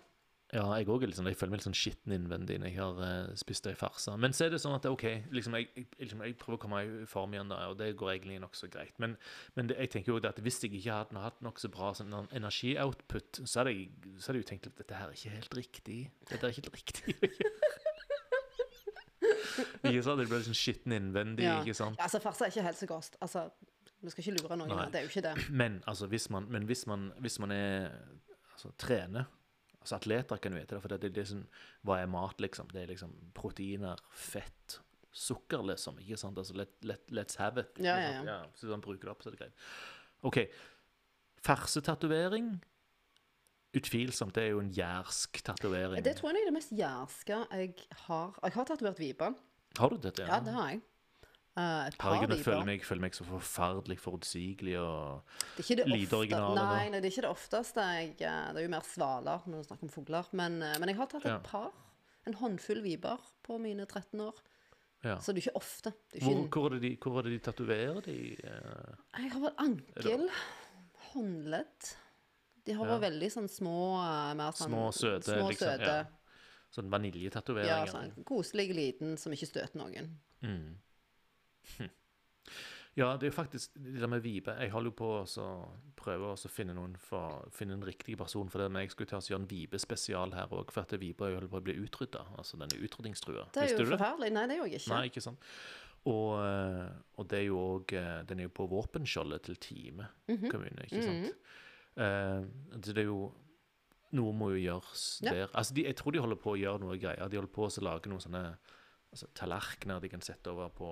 ja, jeg òg liksom, jeg føler meg litt sånn skitten innvendig når jeg har uh, spist ei farse. Men så er det sånn at OK, liksom, jeg, jeg, liksom, jeg prøver å komme i form igjen, da, og det går egentlig nokså greit. Men, men det, jeg tenker jo at hvis jeg ikke hadde hatt nokså bra sånn, en energioutput, så hadde, jeg, så hadde jeg jo tenkt at dette her er ikke helt riktig. Dette er ikke helt riktig. Ikke sant? Det blir liksom skitten innvendig, Ja. ikke sant? Altså, farse er ikke helsekost. Altså, du skal ikke lure noen. Nei. Det er jo ikke det. Men altså, hvis man, men hvis man, hvis man er altså, trener altså Atleter kan vite det, for det er det som Hva er mat, liksom? Det er liksom proteiner, fett, sukker, liksom. Ikke sant? Altså, let, let, let's have it. Ja, Ja, ja, ja. Så man bruker det opp, så er det greit. OK. Farsetatovering Utvilsomt. Det er jo en jærsk tatovering. Det tror jeg er det mest jærske jeg har. Jeg har tatovert vipe. Har du dette? Ja, det har jeg. Uh, Herregud, jeg føler meg, føler meg så forferdelig forutsigelig og lite original. Nei, nei, det er ikke det ofteste. Jeg, eh, det er jo mer svaler når du snakker om fugler. Men, eh, men jeg har tatt et Ja. par. En håndfull viper på mine 13 år. ja. Så det er ikke ofte. Er ikke Hvor, hvor, er det de, hvor er det de tatoverer de? Uh, jeg har vel ankel, håndledd. De har vært veldig sånn små eh, mer sånn, Små, søte, små, liksom, søte. ja. Sånn vaniljetatoveringer? Ja, sånn koselig liten som ikke støter noen. Mm. Hm. Ja, det er jo faktisk det der med Vibe. Jeg holder jo på å prøve å finne noen for, finne en riktig person for det, men jeg skulle ta oss gjøre en Vibe-spesial her òg, for at Vibe er holder på å bli utrydda. Altså, den er utrydningstrua. Det er jo forferdelig. Nei, det er jo ikke. Nei, ikke sant. Og, eh, og det er jo òg Den er jo på våpenskjoldet til Time Mhm. kommune, ikke sant. Mm så det er jo Noe må jo gjøres Ja. der. Altså, de, jeg tror de holder på å gjøre noe greier. De holder på å lage noen sånne altså, tallerkener de kan sette over på,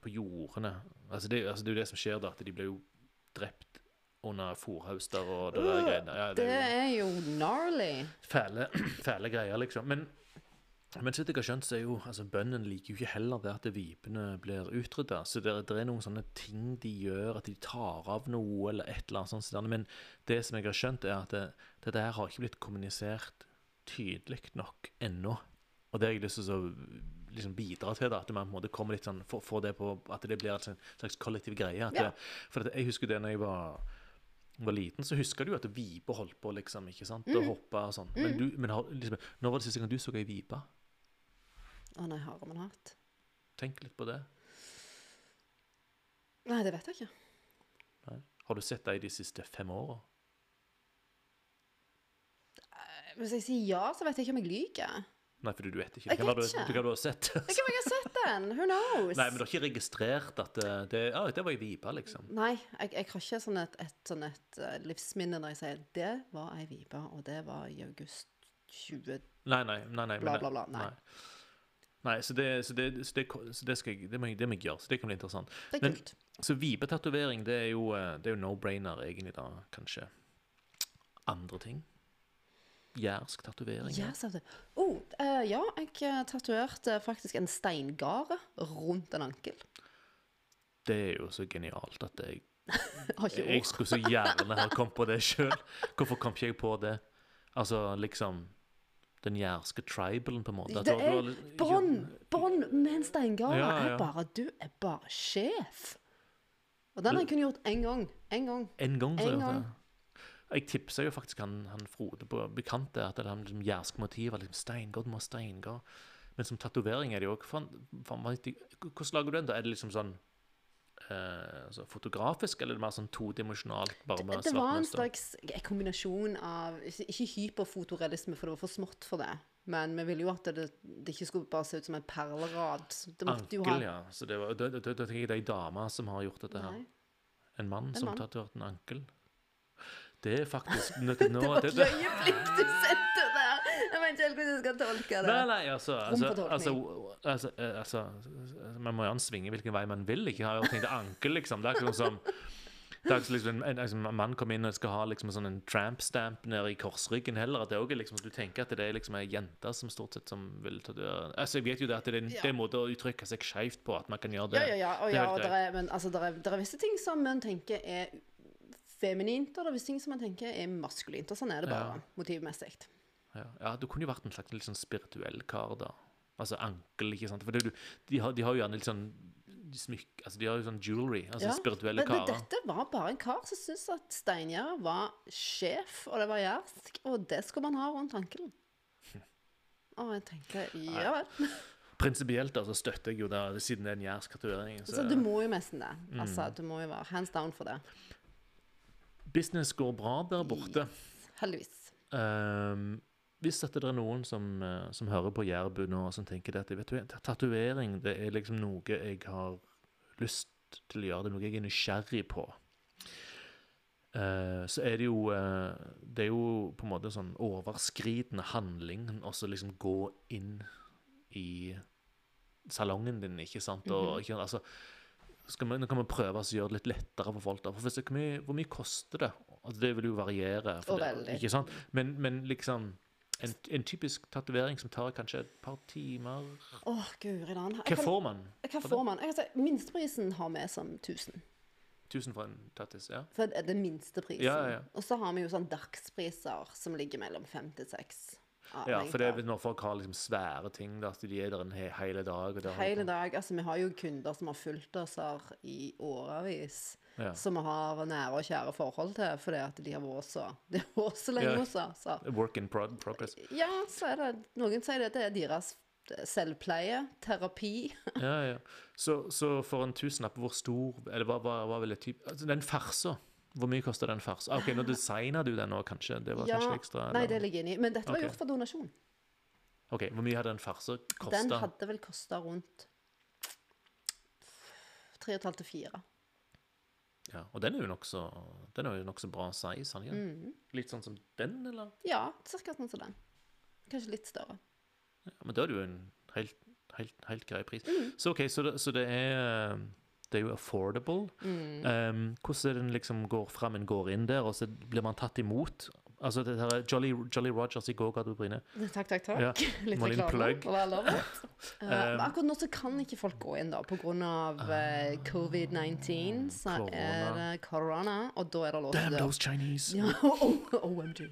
på jordene. Altså, det, altså, det er jo det som skjer da, at de blir jo drept under fòrhauster og det der greiene. Ja, Det det, er jo gnarly. fæle, fæle greier, liksom. Men, men så jeg har skjønt, så er jo altså Bøndene liker jo ikke heller det at vipene blir utrydda. Så det, det er noen sånne ting de gjør, at de tar av noe eller et eller annet sånt. Men det som jeg har skjønt, er at det, dette her har ikke blitt kommunisert tydelig nok ennå. Og det har jeg lyst til å liksom bidra til, da, at man på en måte kommer litt sånn, får får det på, at det blir en sånn slags kollektiv greie. Ja. det, for at jeg husker det når jeg var var liten, så husker du at vipe holdt på, liksom, ikke sant? Og hoppe og sånn. Men, du, men har, liksom, når var det siste gang du så ei vipe? Å nei, har man hatt? Tenk litt på det. Nei, det vet jeg ikke. Nei. Har du sett deg de siste fem åra? Hvis jeg sier ja, så vet jeg ikke om jeg lyver. Nei, fordi du vet ikke. Jeg Det vet du, ikke. det kan du har sett. Det kan jeg har sett den. Who knows? Nei, men du har ikke registrert at det, det, ja, det var ei vipe, liksom. Nei, jeg, jeg har ikke sånn et, et, sånn et eh, livsminne når jeg sier det var ei vipe, og det var i august 20 Nei, nei. nei, nei Bla, bla, bla, nei. Nei, så, det, så, det, så, det, så det, skal jeg, det, må jeg, det må jeg gjøre. Så det kan bli interessant. Det er Men- kult. Så vipetatovering, det er jo, eh, det er jo no-brainer, egentlig, da, kanskje. Andre ting? Jærsk tatovering? Yes. Oh, uh, ja, jeg eh, tatoverte faktisk en steingare rundt en ankel. Det er jo så genialt at jeg har ikke Jeg skulle så gjerne ha kommet på det sjøl. Hvorfor kom ikke jeg på det? Altså liksom Den jærske tribalen, på en måte. Det er litt- bånd, bånd med en steingare. Ja, ja. bare, du er bare sjef. Og den har jeg kun gjort én gang. En gang. En gang, så En jeg gang. det. Jeg tipsa jo faktisk han, han Frode på bekante at det er liksom jærske motiver. Liksom steingard må ha steingard. Men som tatovering er det jo òg Hvordan lager du den? da? Er det liksom sånn eh, altså fotografisk, eller er det mer sånn todimensjonalt? Bare med Det svart var en slags kombinasjon av Ikke hyperfotorealisme, for det var for smått for det. Men vi ville jo at det, det ikke skulle bare se ut som en perlerad. Det måtte jo ha Ankel, ja. Så det var, da, da, da tenker jeg det er ei dame som har gjort dette her. Nei, En mann En som mann. tatoverte en ankel. Det er faktisk nå, det var det, et det, løyeblikk du sendte der! Jeg vet ikke helt hvordan jeg skal tolke det. Nei, nei, altså altså, altså, altså, eh, altså Man må jo ansvinge hvilken vei man vil. Ikke? Har jo tenkt ankel, liksom. Det er ikke noe som det er liksom, en, en, en mann kommer inn og skal ha liksom sånn en tramp-stamp nede i korsryggen heller. At det også liksom, Du tenker at det er liksom ei jente som stort sett som vil tatovere Altså, Jeg vet jo det at det er, en, Ja. det er en måte å uttrykke seg skeivt på, at man kan gjøre det. Ja, ja, ja. Og, ja, og der er, men altså, der er, der er visse ting som man tenker er feminint, og det er visse ting som man tenker er maskulint. Og sånn er det bare, Ja. motivmessig. Ja, ja, du kunne jo vært en slags litt sånn spirituell kar, da. Altså ankel, ikke sant. For det, du, de, har, de har jo gjerne litt sånn smykk Altså, de har jo sånn jewelry. Altså Ja, spirituelle Men det, karer. dette var bare en kar som syntes at Steingjerde var sjef, og det var jærsk, og det skulle man ha rundt ankelen. Og jeg tenker ja vel. Prinsipielt altså, støtter jeg jo det, siden det er en jærsk tatovering. Så du må jo nesten det. Altså, du må jo være hands down for det. Business går bra der borte. Heldigvis. Ehm, hvis det er noen som, eh, som hører på Jærbu nå, og som tenker at vet du, tatovering det er liksom noe jeg har lyst til å gjøre, det er noe jeg er nysgjerrig på, uh, så er det jo uh, Det er jo på en måte sånn overskridende handling å liksom gå inn i salongen din, ikke sant? Og, ikke, altså, skal vi, nå kan vi prøve å gjøre det litt lettere for folk. da, for hvor, mye, hvor mye koster det? Altså, det vil jo variere. Det? Men, men liksom en, en typisk tatovering som tar kanskje et par timer Åh, guri land. Hva kan- får man? Hva får man? Si, minsteprisen har vi som 1000. 1000 for en tattis? Ja. For det er den minste prisen. Ja, ja, ja. Og så har vi jo sånn dagspriser som ligger mellom fem til seks. ja, for det er når folk har liksom svære ting, da, så de er der en he hele dag. Hele dag. Altså, vi har jo kunder som har fulgt oss her i årevis. Ja. Som vi har nære og kjære forhold til, fordi at de har vært så, de har vært så lenge hos oss. Work in progress. Ja, så er det Noen sier det, det er deres selvpleie, terapi. Ja, ja. Så, så for en tusenlapp, hvor stor Eller hva, hva, hva vil jeg typ altså, Den farsa, hvor mye koster den farsa? Ah, ok, nå designer du den nå, kanskje? Det var Ja, kanskje ekstra? Nei, det ligger inni. Men dette var okay. gjort for donasjon. Ok, Hvor mye hadde den farsa Den hadde vel kosta rundt 3,5 til 4. Ja, og den er jo nokså nokså bra size. Han, ja. Mm. Litt sånn som den, eller? Ja, ca. sånn som den. Kanskje litt større. Ja, men da er det jo en helt, helt, helt grei pris. Mm. Så ok, så det, så det er det er jo affordable. Mm. Um, hvordan er den liksom går fram, en går inn der, og så blir man tatt imot? Altså, det her er Jolly, Jolly Rogers i gågata, Bryne. Takk, takk, takk. Ja, Litt reklame. Um, akkurat nå så kan ikke folk gå inn da pga. Uh, covid-19. Så er det korona, og da er det låst dør. Damn those Chinese! Ja, OMG.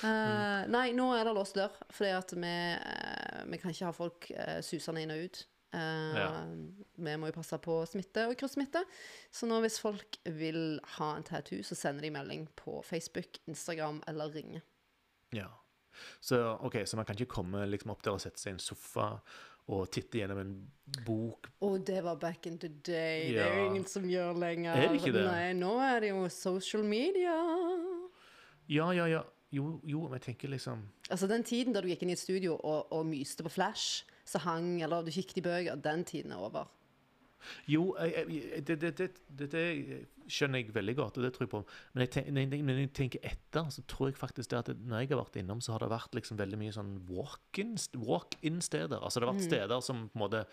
Eh, nei, nå er det låst dør, fordi at vi, uh, vi kan ikke ha folk uh, susende inn og ut. Eh, Ja. Vi må jo passe på smitte og kryssmitte. Så nå hvis folk vil ha en tattoo, så sender de melding på Facebook, Instagram eller ringer. Ja. Så, okay, så man kan ikke komme liksom opp der og sette seg i en sofa og titte gjennom en bok. Og det var back in the day. Det er jo ingen som gjør lenger. Er det ikke det? Nei, nå er det jo social media. Ja, ja, ja. Jo, jo, men jeg tenker liksom Altså Den tiden da du gikk inn i et studio og, og myste på Flash, så hang, eller du kikket i bøker, den tiden er over. Jo, det, det, det, det, skjønner jeg veldig godt, og det tror jeg på. Men jeg, tenker, når jeg- tenker etter, så tror jeg faktisk det at når jeg har vært innom, så har det vært liksom veldig mye sånn walk-in- walk-in-steder. altså det har vært steder som på en måte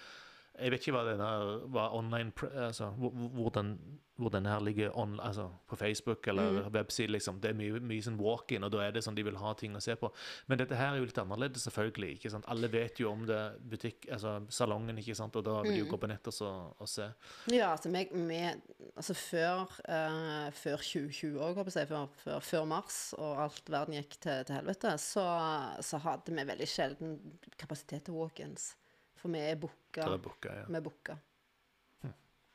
Jeg vet ikke hva denne hva online altså, hvor, hvor, den, hvor her ligger on, altså, på Facebook eller webside. liksom. Det er mye, mye sånn walk-in, og da er det sånn de vil ha ting å se på. Men dette her er jo litt annerledes, selvfølgelig. ikke sant? Alle vet jo om det, butikk, altså salongen, ikke sant? og da vil de jo gå på nett og, så, og se. Ja, altså, meg, med, altså før, uh, før 2020 òg, håper jeg, før, før, før mars, og alt verden gikk til, til helvete, så, så hadde vi veldig sjelden kapasitet til walk-ins. For vi er booka. Der er booka, ja. Vi er booka.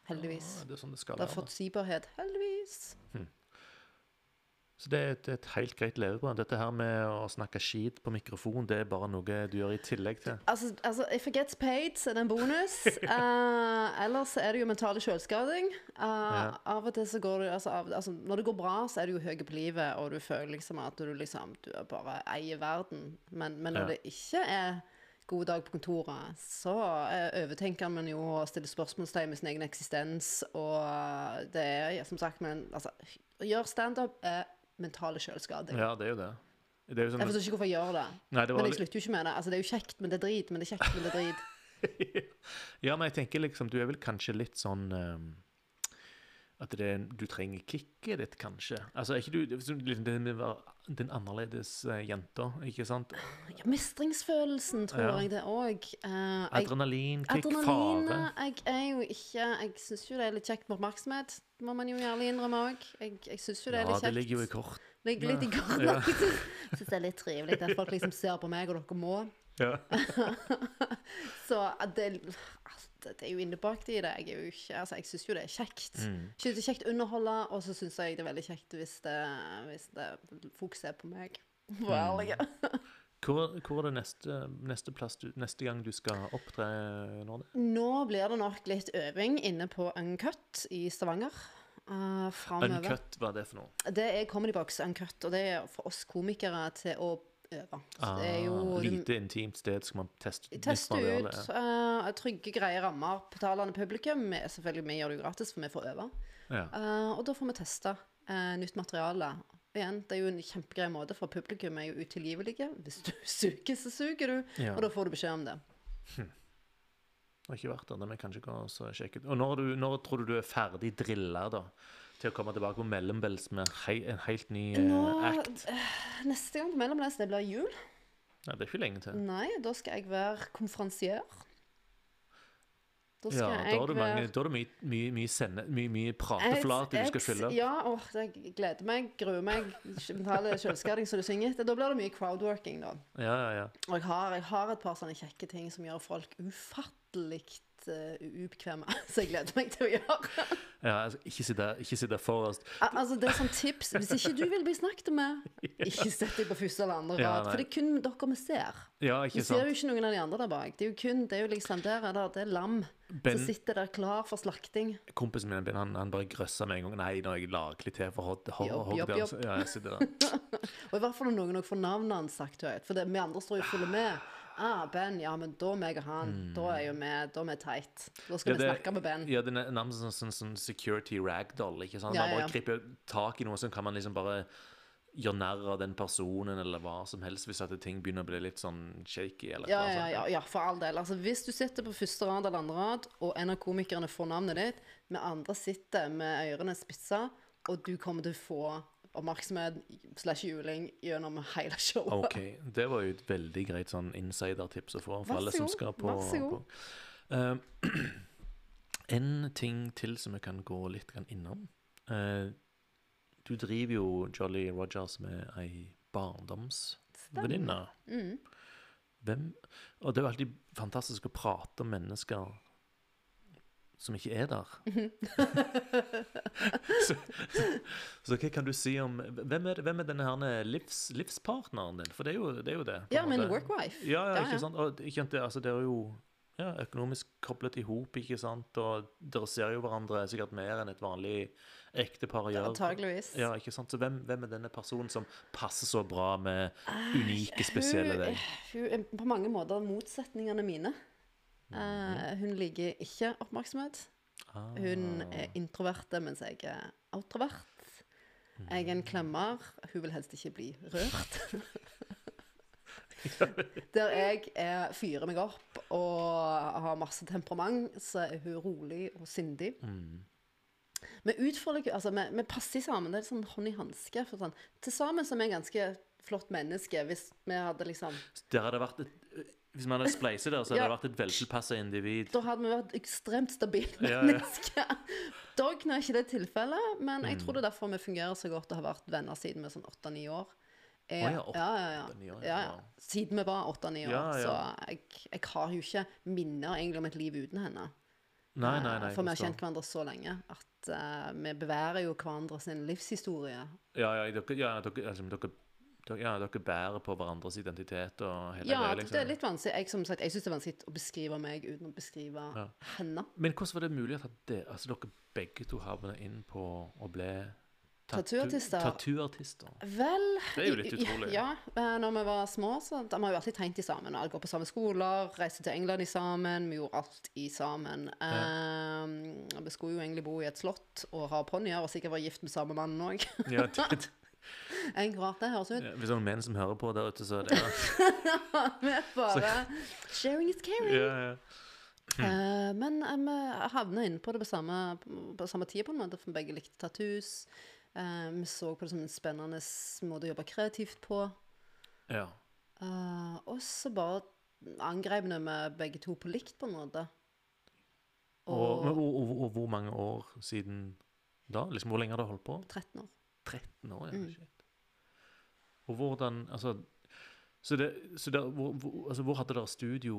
Heldigvis. Ja, det er sånn det skal Det har være. forutsigbarhet. Heldigvis. Så det er et, et helt greit levebrød. Dette her med å snakke skit på mikrofon, det er bare noe du gjør i tillegg til. Altså, altså if it gets paid, så er det en bonus. uh, ellers er det jo mentale selvskading. Uh, Ja. Av og til så går du altså, av, altså, Når det går bra, så er du jo høy på livet, og du føler liksom at du liksom Du er bare eier verden. Men, men når Ja. det ikke er god dag på kontoret, så eh, overtenker man jo og stiller spørsmålstegn med sin egen eksistens, og det er som sagt men, altså, Å gjøre standup er mentale selvskading. Ja, det er jo det. Det er jo Jeg sånn, forstår ikke hvorfor jeg gjør det. nei, det Men jeg slutter jo ikke med det. Altså, det er jo kjekt, men det er drit. Men det er kjekt, men det er drit. Ja, men jeg tenker liksom, du er vel kanskje litt sånn ehm, At det du trenger kicket ditt, kanskje. Altså, er ikke du liksom den, den annerledes eh, jenta, ikke sant? Ja, mestringsfølelsen tror Ja. jeg det òg. Uh, Adrenalin, kick, adrenalinet fare. Jeg er jo ikke Jeg syns jo det er litt kjekt med oppmerksomhet. Må man jo gjerne innrømme òg. Jeg, jeg syns jo det er litt kjekt. Ja, det ligger jo i kort. Ligger litt i kortene. Ja. Jeg syns det er litt trivelig at folk liksom ser på meg, og dere må. Ja. Så det, altså, det er jo innebakt i det. Jeg ikke Altså, jeg syns jo det er kjekt. Mm. Synes det er kjekt å underholde, og så syns jeg det er veldig kjekt hvis det, hvis det fokus er på meg. For Mm. Hvor, hvor er det neste, neste plass du, neste gang du skal opptre, Norde? Nå blir det nok litt øving inne på Uncut i Stavanger. Uh, framover. Uncut, hva er det for noe? Det er Comedy Box Uncut, og det er for oss komikere til å øve. Ah, det er jo lite intimt sted skal man teste nytt Teste ut uh, trygge, greie rammer. Betalende publikum. Selvfølgelig, vi gjør det jo gratis, for vi får øve. Ja. Uh, og da får vi teste uh, nytt materiale. Igjen, det er jo en kjempegrei måte, for publikum er jo utilgivelige. Hvis du suger, så suger du. Ja. Og da får du beskjed om det. Det Har ikke vært der, må jeg kanskje gå og så sjekke ut. Og når, du, når tror du du er ferdig drilla, da? Til å komme tilbake på mellombels med hei, en helt ny eh, Nå, act? Neste gang på Mellombels, det blir jul. Nei, det er ikke lenge til. Nei, da skal jeg være konferansier. Da Ja, da har du, mange, da har du mye, mye, mye, sende, mye, mye prateflate du skal fylle. Ja, åh, jeg gleder meg, gruer meg. Mentale selvskading som du synger etter. Da blir det mye crowdworking, da. Ja, ja, ja. Og jeg har, jeg har et par sånne kjekke ting som gjør folk ufattelig uh, ubekvemme. Så jeg gleder meg til å gjøre. ja altså, ikke ikke sitte forrest. Al- Altså, det er sånn tips. Hvis ikke du vil bli snakket med, ikke sett deg på første eller andre Ja, rad. For det er kun dere vi ser. Ja, Vi ser jo ikke noen av de andre der bak. Det er jo kun, det er jo liksom der er det, det er lam Ben, som sitter der klar for slakting. kompisen min Ben, han, han bare grøssa med en gang. Nei, nå er jeg litt til for jobb. Ja, jeg sitter der. Og i hvert fall når noen også får navnet hans sagt høyt. For det, vi andre står jo og følger med. Ah, Ben, ja, men da meg og han, da er jo vi, da er vi tight. Da skal. Ja, vi det- snakke med Ben. Ja, det er nærmest sånn, sånn, sånn security ragdoll, ikke sant? Ja, Man ja, bare ja. griper tak i noe, så kan man liksom bare gjøre narr av den personen, eller hva som helst, hvis at ting begynner å bli litt sånn shaky, eller Ja, noe ja, sånt. ja, ja, for all del. Altså, hvis du sitter på første rad eller andre rad, og en av komikerne får navnet ditt, vi andre sitter med ørene spissa, og du kommer til å få oppmerksomhet slash juling gjennom hele showet. Ok, det var jo et veldig greit sånn insider-tips å få for alle som skal på, vær så god. Eh, en ting til som vi kan gå litt innom. Uh, du driver jo Jolly Rogers med ei barndomsvenninne. Mm. Hvem Og det er jo alltid fantastisk å prate om mennesker som ikke er der. så, så, så hva kan du si om Hvem er, hvem er denne her livs, livspartneren din? For det er jo det. Er jo det Ja, en men workwife. Ja, ja, ikke sant? Og ikke altså, det er jo ja, økonomisk koblet i hop, ikke sant? Og dere ser jo hverandre sikkert mer enn et vanlig ektepar gjør. Antageligvis. Ja, ikke sant? Så hvem, hvem er denne personen som passer så bra med unike, spesielle hun, deg? Hun er på mange måter motsetningene mine. Eh, hun liker ikke oppmerksomhet. Hun Ah. er introverte, mens jeg er outrovert. Jeg er en klemmer. Hun vil helst ikke bli rørt. Der jeg er, fyrer meg opp og har masse temperament, så er hun rolig og sindig. Mm. Vi altså vi, vi passer sammen. Det er sånn hånd i hanske. Sånn. Til sammen så er ganske flott menneske. Hvis vi hadde liksom Der hadde vært et, hvis man hadde spleiset der, så hadde Ja. det vært et veltilpassa individ. Da hadde vi vært ekstremt stabilt Ja, ja. menneske. Dog er ikke det tilfellet, men Mm. jeg tror det er derfor vi fungerer så godt og har vært venner siden vi er sånn åtte-ni år. Jeg, oh, ja, ja, ja, ja. ja, ja. ja. Siden vi var åtte-ni år. Ja, ja. Så jeg, jeg har jo ikke minner egentlig om et liv uten henne. Nei, nei, nei. Eh, For vi har kjent hverandre så lenge at uh, vi beværer jo hverandre sin livshistorie. Ja, ja, dere, ja, dere, altså, dere, ja, dere bærer på hverandres identitet og hele Ja, det liksom. er litt vanskelig. Jeg, som sagt, jeg syns det er vanskelig å beskrive meg uten å beskrive Ja. henne. Men hvordan var det mulig at det, altså, dere begge to havnet inn på å bli Tattooartister. Tattooartister. Vel Det er jo litt utrolig. Ja, ja. når vi var små, så de har jo alltid tegnet i sammen. Alle går på samme skoler, reiste til England i sammen. Vi gjorde alt i sammen. Eh, vi skulle jo egentlig bo i et slott og ha ponnier, og sikkert være gift med samme mann òg. Ja, det, En rart det høres ut. ja, hvis det er noen menn som hører på der ute, så er det Vi er bare Sharing is caring. ja, ja. Uh, men vi um, havna inne på det på samme, på samme tid, på en måte, for begge likte tattoos. Uh, vi så på det som en spennende måte å jobbe kreativt på. ja. Uh, og så bare angrep vi med begge to på likt, på en måte. Og, og, og, og hvor mange år siden da? Liksom, hvor lenge har du holdt på? 13 år. 13 år, ja. Mm. Shit. Og hvordan Altså så det, så det, hvor, hvor, altså, hvor hadde dere studio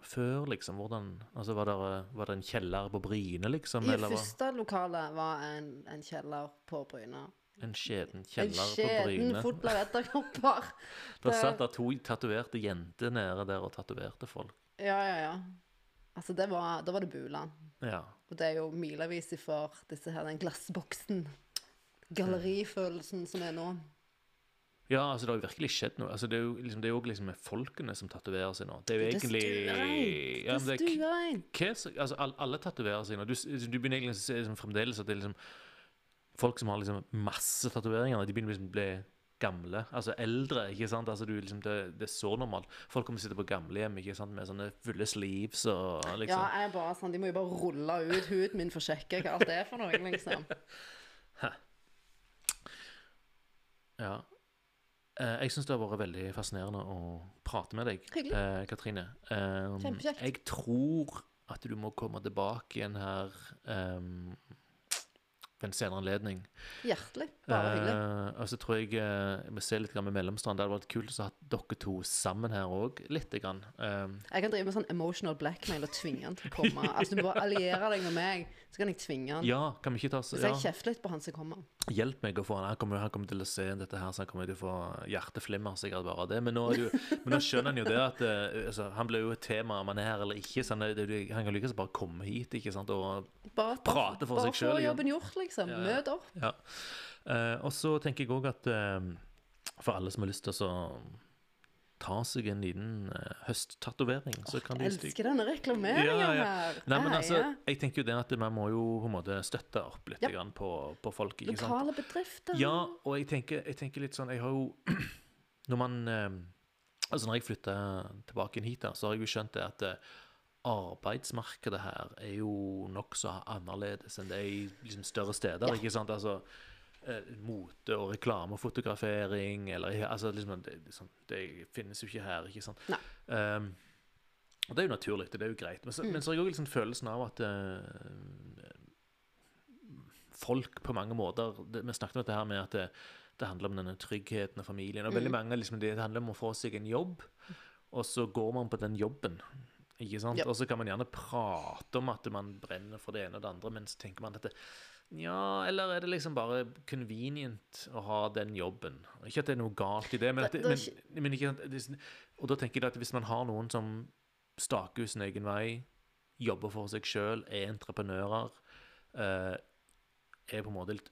før, liksom? Hvordan, altså, var, dere, var det en kjeller på Bryne, liksom? I eller første lokalet var en, en kjeller på Bryne. en skjeden En kjeller på skjeden Bryne? full av edderkopper. Der satt det to tatoverte jenter nede der og tatoverte folk. Ja, ja, ja. Altså, det var, da var det Buland. Ja. Og det er jo milevis ifra disse her, den glassboksen. Gallerifølelsen som er nå. Ja, altså det har jo virkelig skjedd noe. Altså, det er jo liksom, det er jo liksom med folkene som tatoverer seg nå. Det er jo egentlig ja, Det er hva altså, alle, alle tatoverer seg nå. Du, du begynner egentlig å se liksom, fremdeles at det er liksom folk som har liksom masse tatoveringer, de begynner liksom å bli gamle. Altså eldre, ikke sant. Altså, du, liksom, det, det er så normalt. Folk kommer til å sitte på gamlehjem ikke sant? med sånne fulle sleeves og Ja, liksom jeg er bare sånn, De må jo bare rulle ut huden min for å sjekke hva alt det er for noe, liksom. Ja. Eh, jeg syns det har vært veldig fascinerende å prate med deg, Hyggelig. eh, Katrine. Um, Kjempekjekt. Jeg tror at du må komme tilbake igjen her um, ved en senere anledning. Hjertelig. Bare hyggelig. Eh, og så tror jeg eh, jeg må se litt grann med Mellomstrand. Det hadde vært kult å ha dere to sammen her òg, lite grann. Um, Jeg kan drive med sånn emotional blackmail og tvinge han til å komme. Altså, Du må bare alliere deg med meg, så kan jeg tvinge han. ja, kan vi ikke ta så, Hvis ja, jeg kjefter litt på han som kommer. Hjelp meg å få han. Han kommer, han kommer til å se dette her, så han kommer til å få hjerteflimmer sikkert bare av det. Men nå, jo, men nå skjønner han jo det at eh, altså, han blir jo et tema om han er her eller ikke. Så han, det, han kan like så bare komme hit ikke sant? og Bare, Prate for bare seg selv, få jobben gjort, liksom. Ja, ja. Møt opp. Ja. Uh, og så tenker jeg òg at uh, for alle som har lyst til å ta seg en liten uh, høsttatovering, så kan de elsker denne reklameringen Ja, ja. her. Nei, men altså, jeg tenker jo det at man må jo på en måte støtte opp litt Ja. grann på, på folk. ikke sant? Lokale bedrifter. Ja, og jeg tenker, jeg tenker litt sånn Jeg har jo Når man eh, Altså, når jeg flytta tilbake hit, da, så har jeg jo skjønt det at eh, arbeidsmarkedet her er jo nokså annerledes enn det er i liksom, større steder. Ikke sant? Altså eh, mote og reklamefotografering eller altså, liksom, det, liksom, det finnes jo ikke her, ikke sant. Um, og det er jo naturlig, det er jo greit. Men så, Mm. men så har jeg òg liksom følelsen av at eh, folk på mange måter det, Vi snakket om dette her med at det, det handler om denne tryggheten og familien. Og veldig Mm. mange liksom, det handler om å få seg en jobb, og så går man på den jobben. Ikke sant? Yep. Og så kan man gjerne prate om at man brenner for det ene og det andre, men så tenker man at det, ja, eller er det liksom bare convenient å ha den jobben? Ikke at det er noe galt i det, men, at men, men ikke er- Og da tenker jeg at hvis man har noen som staker ut sin egen vei, jobber for seg sjøl, er entreprenører, eh, er på en måte litt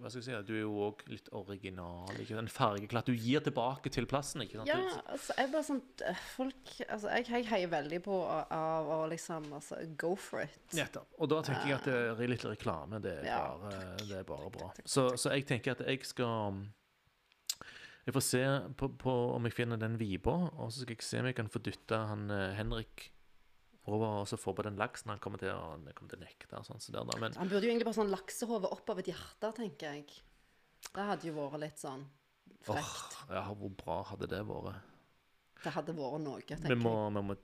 Hva skal jeg si? Du er jo òg litt original. ikke sant? En fargeklatt. Du gir tilbake til plassen. ikke sant? Ja, altså, jeg bare sånn øh, Folk Altså, jeg, jeg heier veldig på av å liksom Altså, go for it. Nettopp. Og da tenker jeg at det er litt reklame, det er Ja. bare, det er bare bra. Så, så jeg tenker at jeg skal Jeg får se på, på om jeg finner den viba, og så skal jeg se om jeg kan få dytta han eh, Henrik over og så få på den laksen. Han kommer til å, han kommer til å nekte og sånn. Så der, da. Men Han burde jo egentlig bare sånn laksehode opp av et hjerte, tenker jeg. Det hadde jo vært litt sånn frekt. åh, ja, hvor bra hadde det vært? Det hadde vært noe, tenker Vi må, jeg. vi må,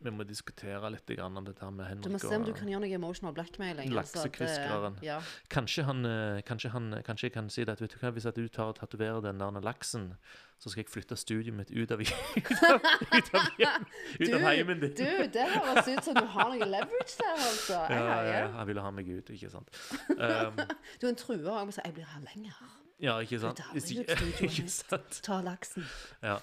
vi må diskutere litt om dette med Henrik Du må se om du kan gjøre noe emotional blackmailing. altså, det- Laksekviskeren. Ja. Kanskje eh, kanskje Kanskje jeg kan si det at vet du hva, hvis du tar og tatoverer den der laksen, så skal jeg flytte studioet mitt ut av, ut av, ut av, ut av heimen din. Du, det høres ut som du har noe leverage der, altså. Jeg ja, ja, jeg han ville ha meg ut, ikke sant. Um, Du er en truer jeg må si jeg blir her lenger. ja, ikke sant. Ikke mitt. sant. Ta laksen. Ja.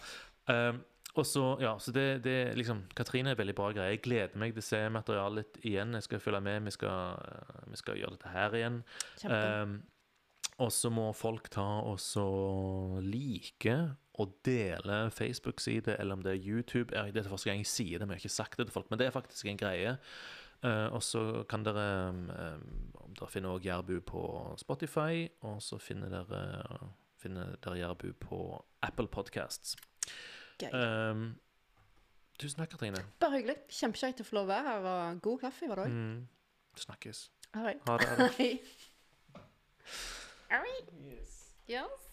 Um, og så, ja, så det, det liksom Katrine er veldig bra greie. Jeg gleder meg til å se materialet igjen. Jeg skal følge med. Vi skal, vi skal gjøre dette her igjen. Um, og så må folk ta og så like og dele Facebook-side, eller om det er YouTube. Jeg, det er første gang jeg sier det, men jeg har ikke sagt det til folk. Men det er faktisk en greie. Uh, og så kan dere um, Dere finner også Jærbu på Spotify, og så finner dere, finner dere Jærbu på Apple Podcasts. Gøy. Um, tusen takk, Katrine. Bare hyggelig. Kjempekjekt å få lov å være her, og god kaffe var det òg. Mm, snakkes. Ha det. Ha det. Hei. Yes.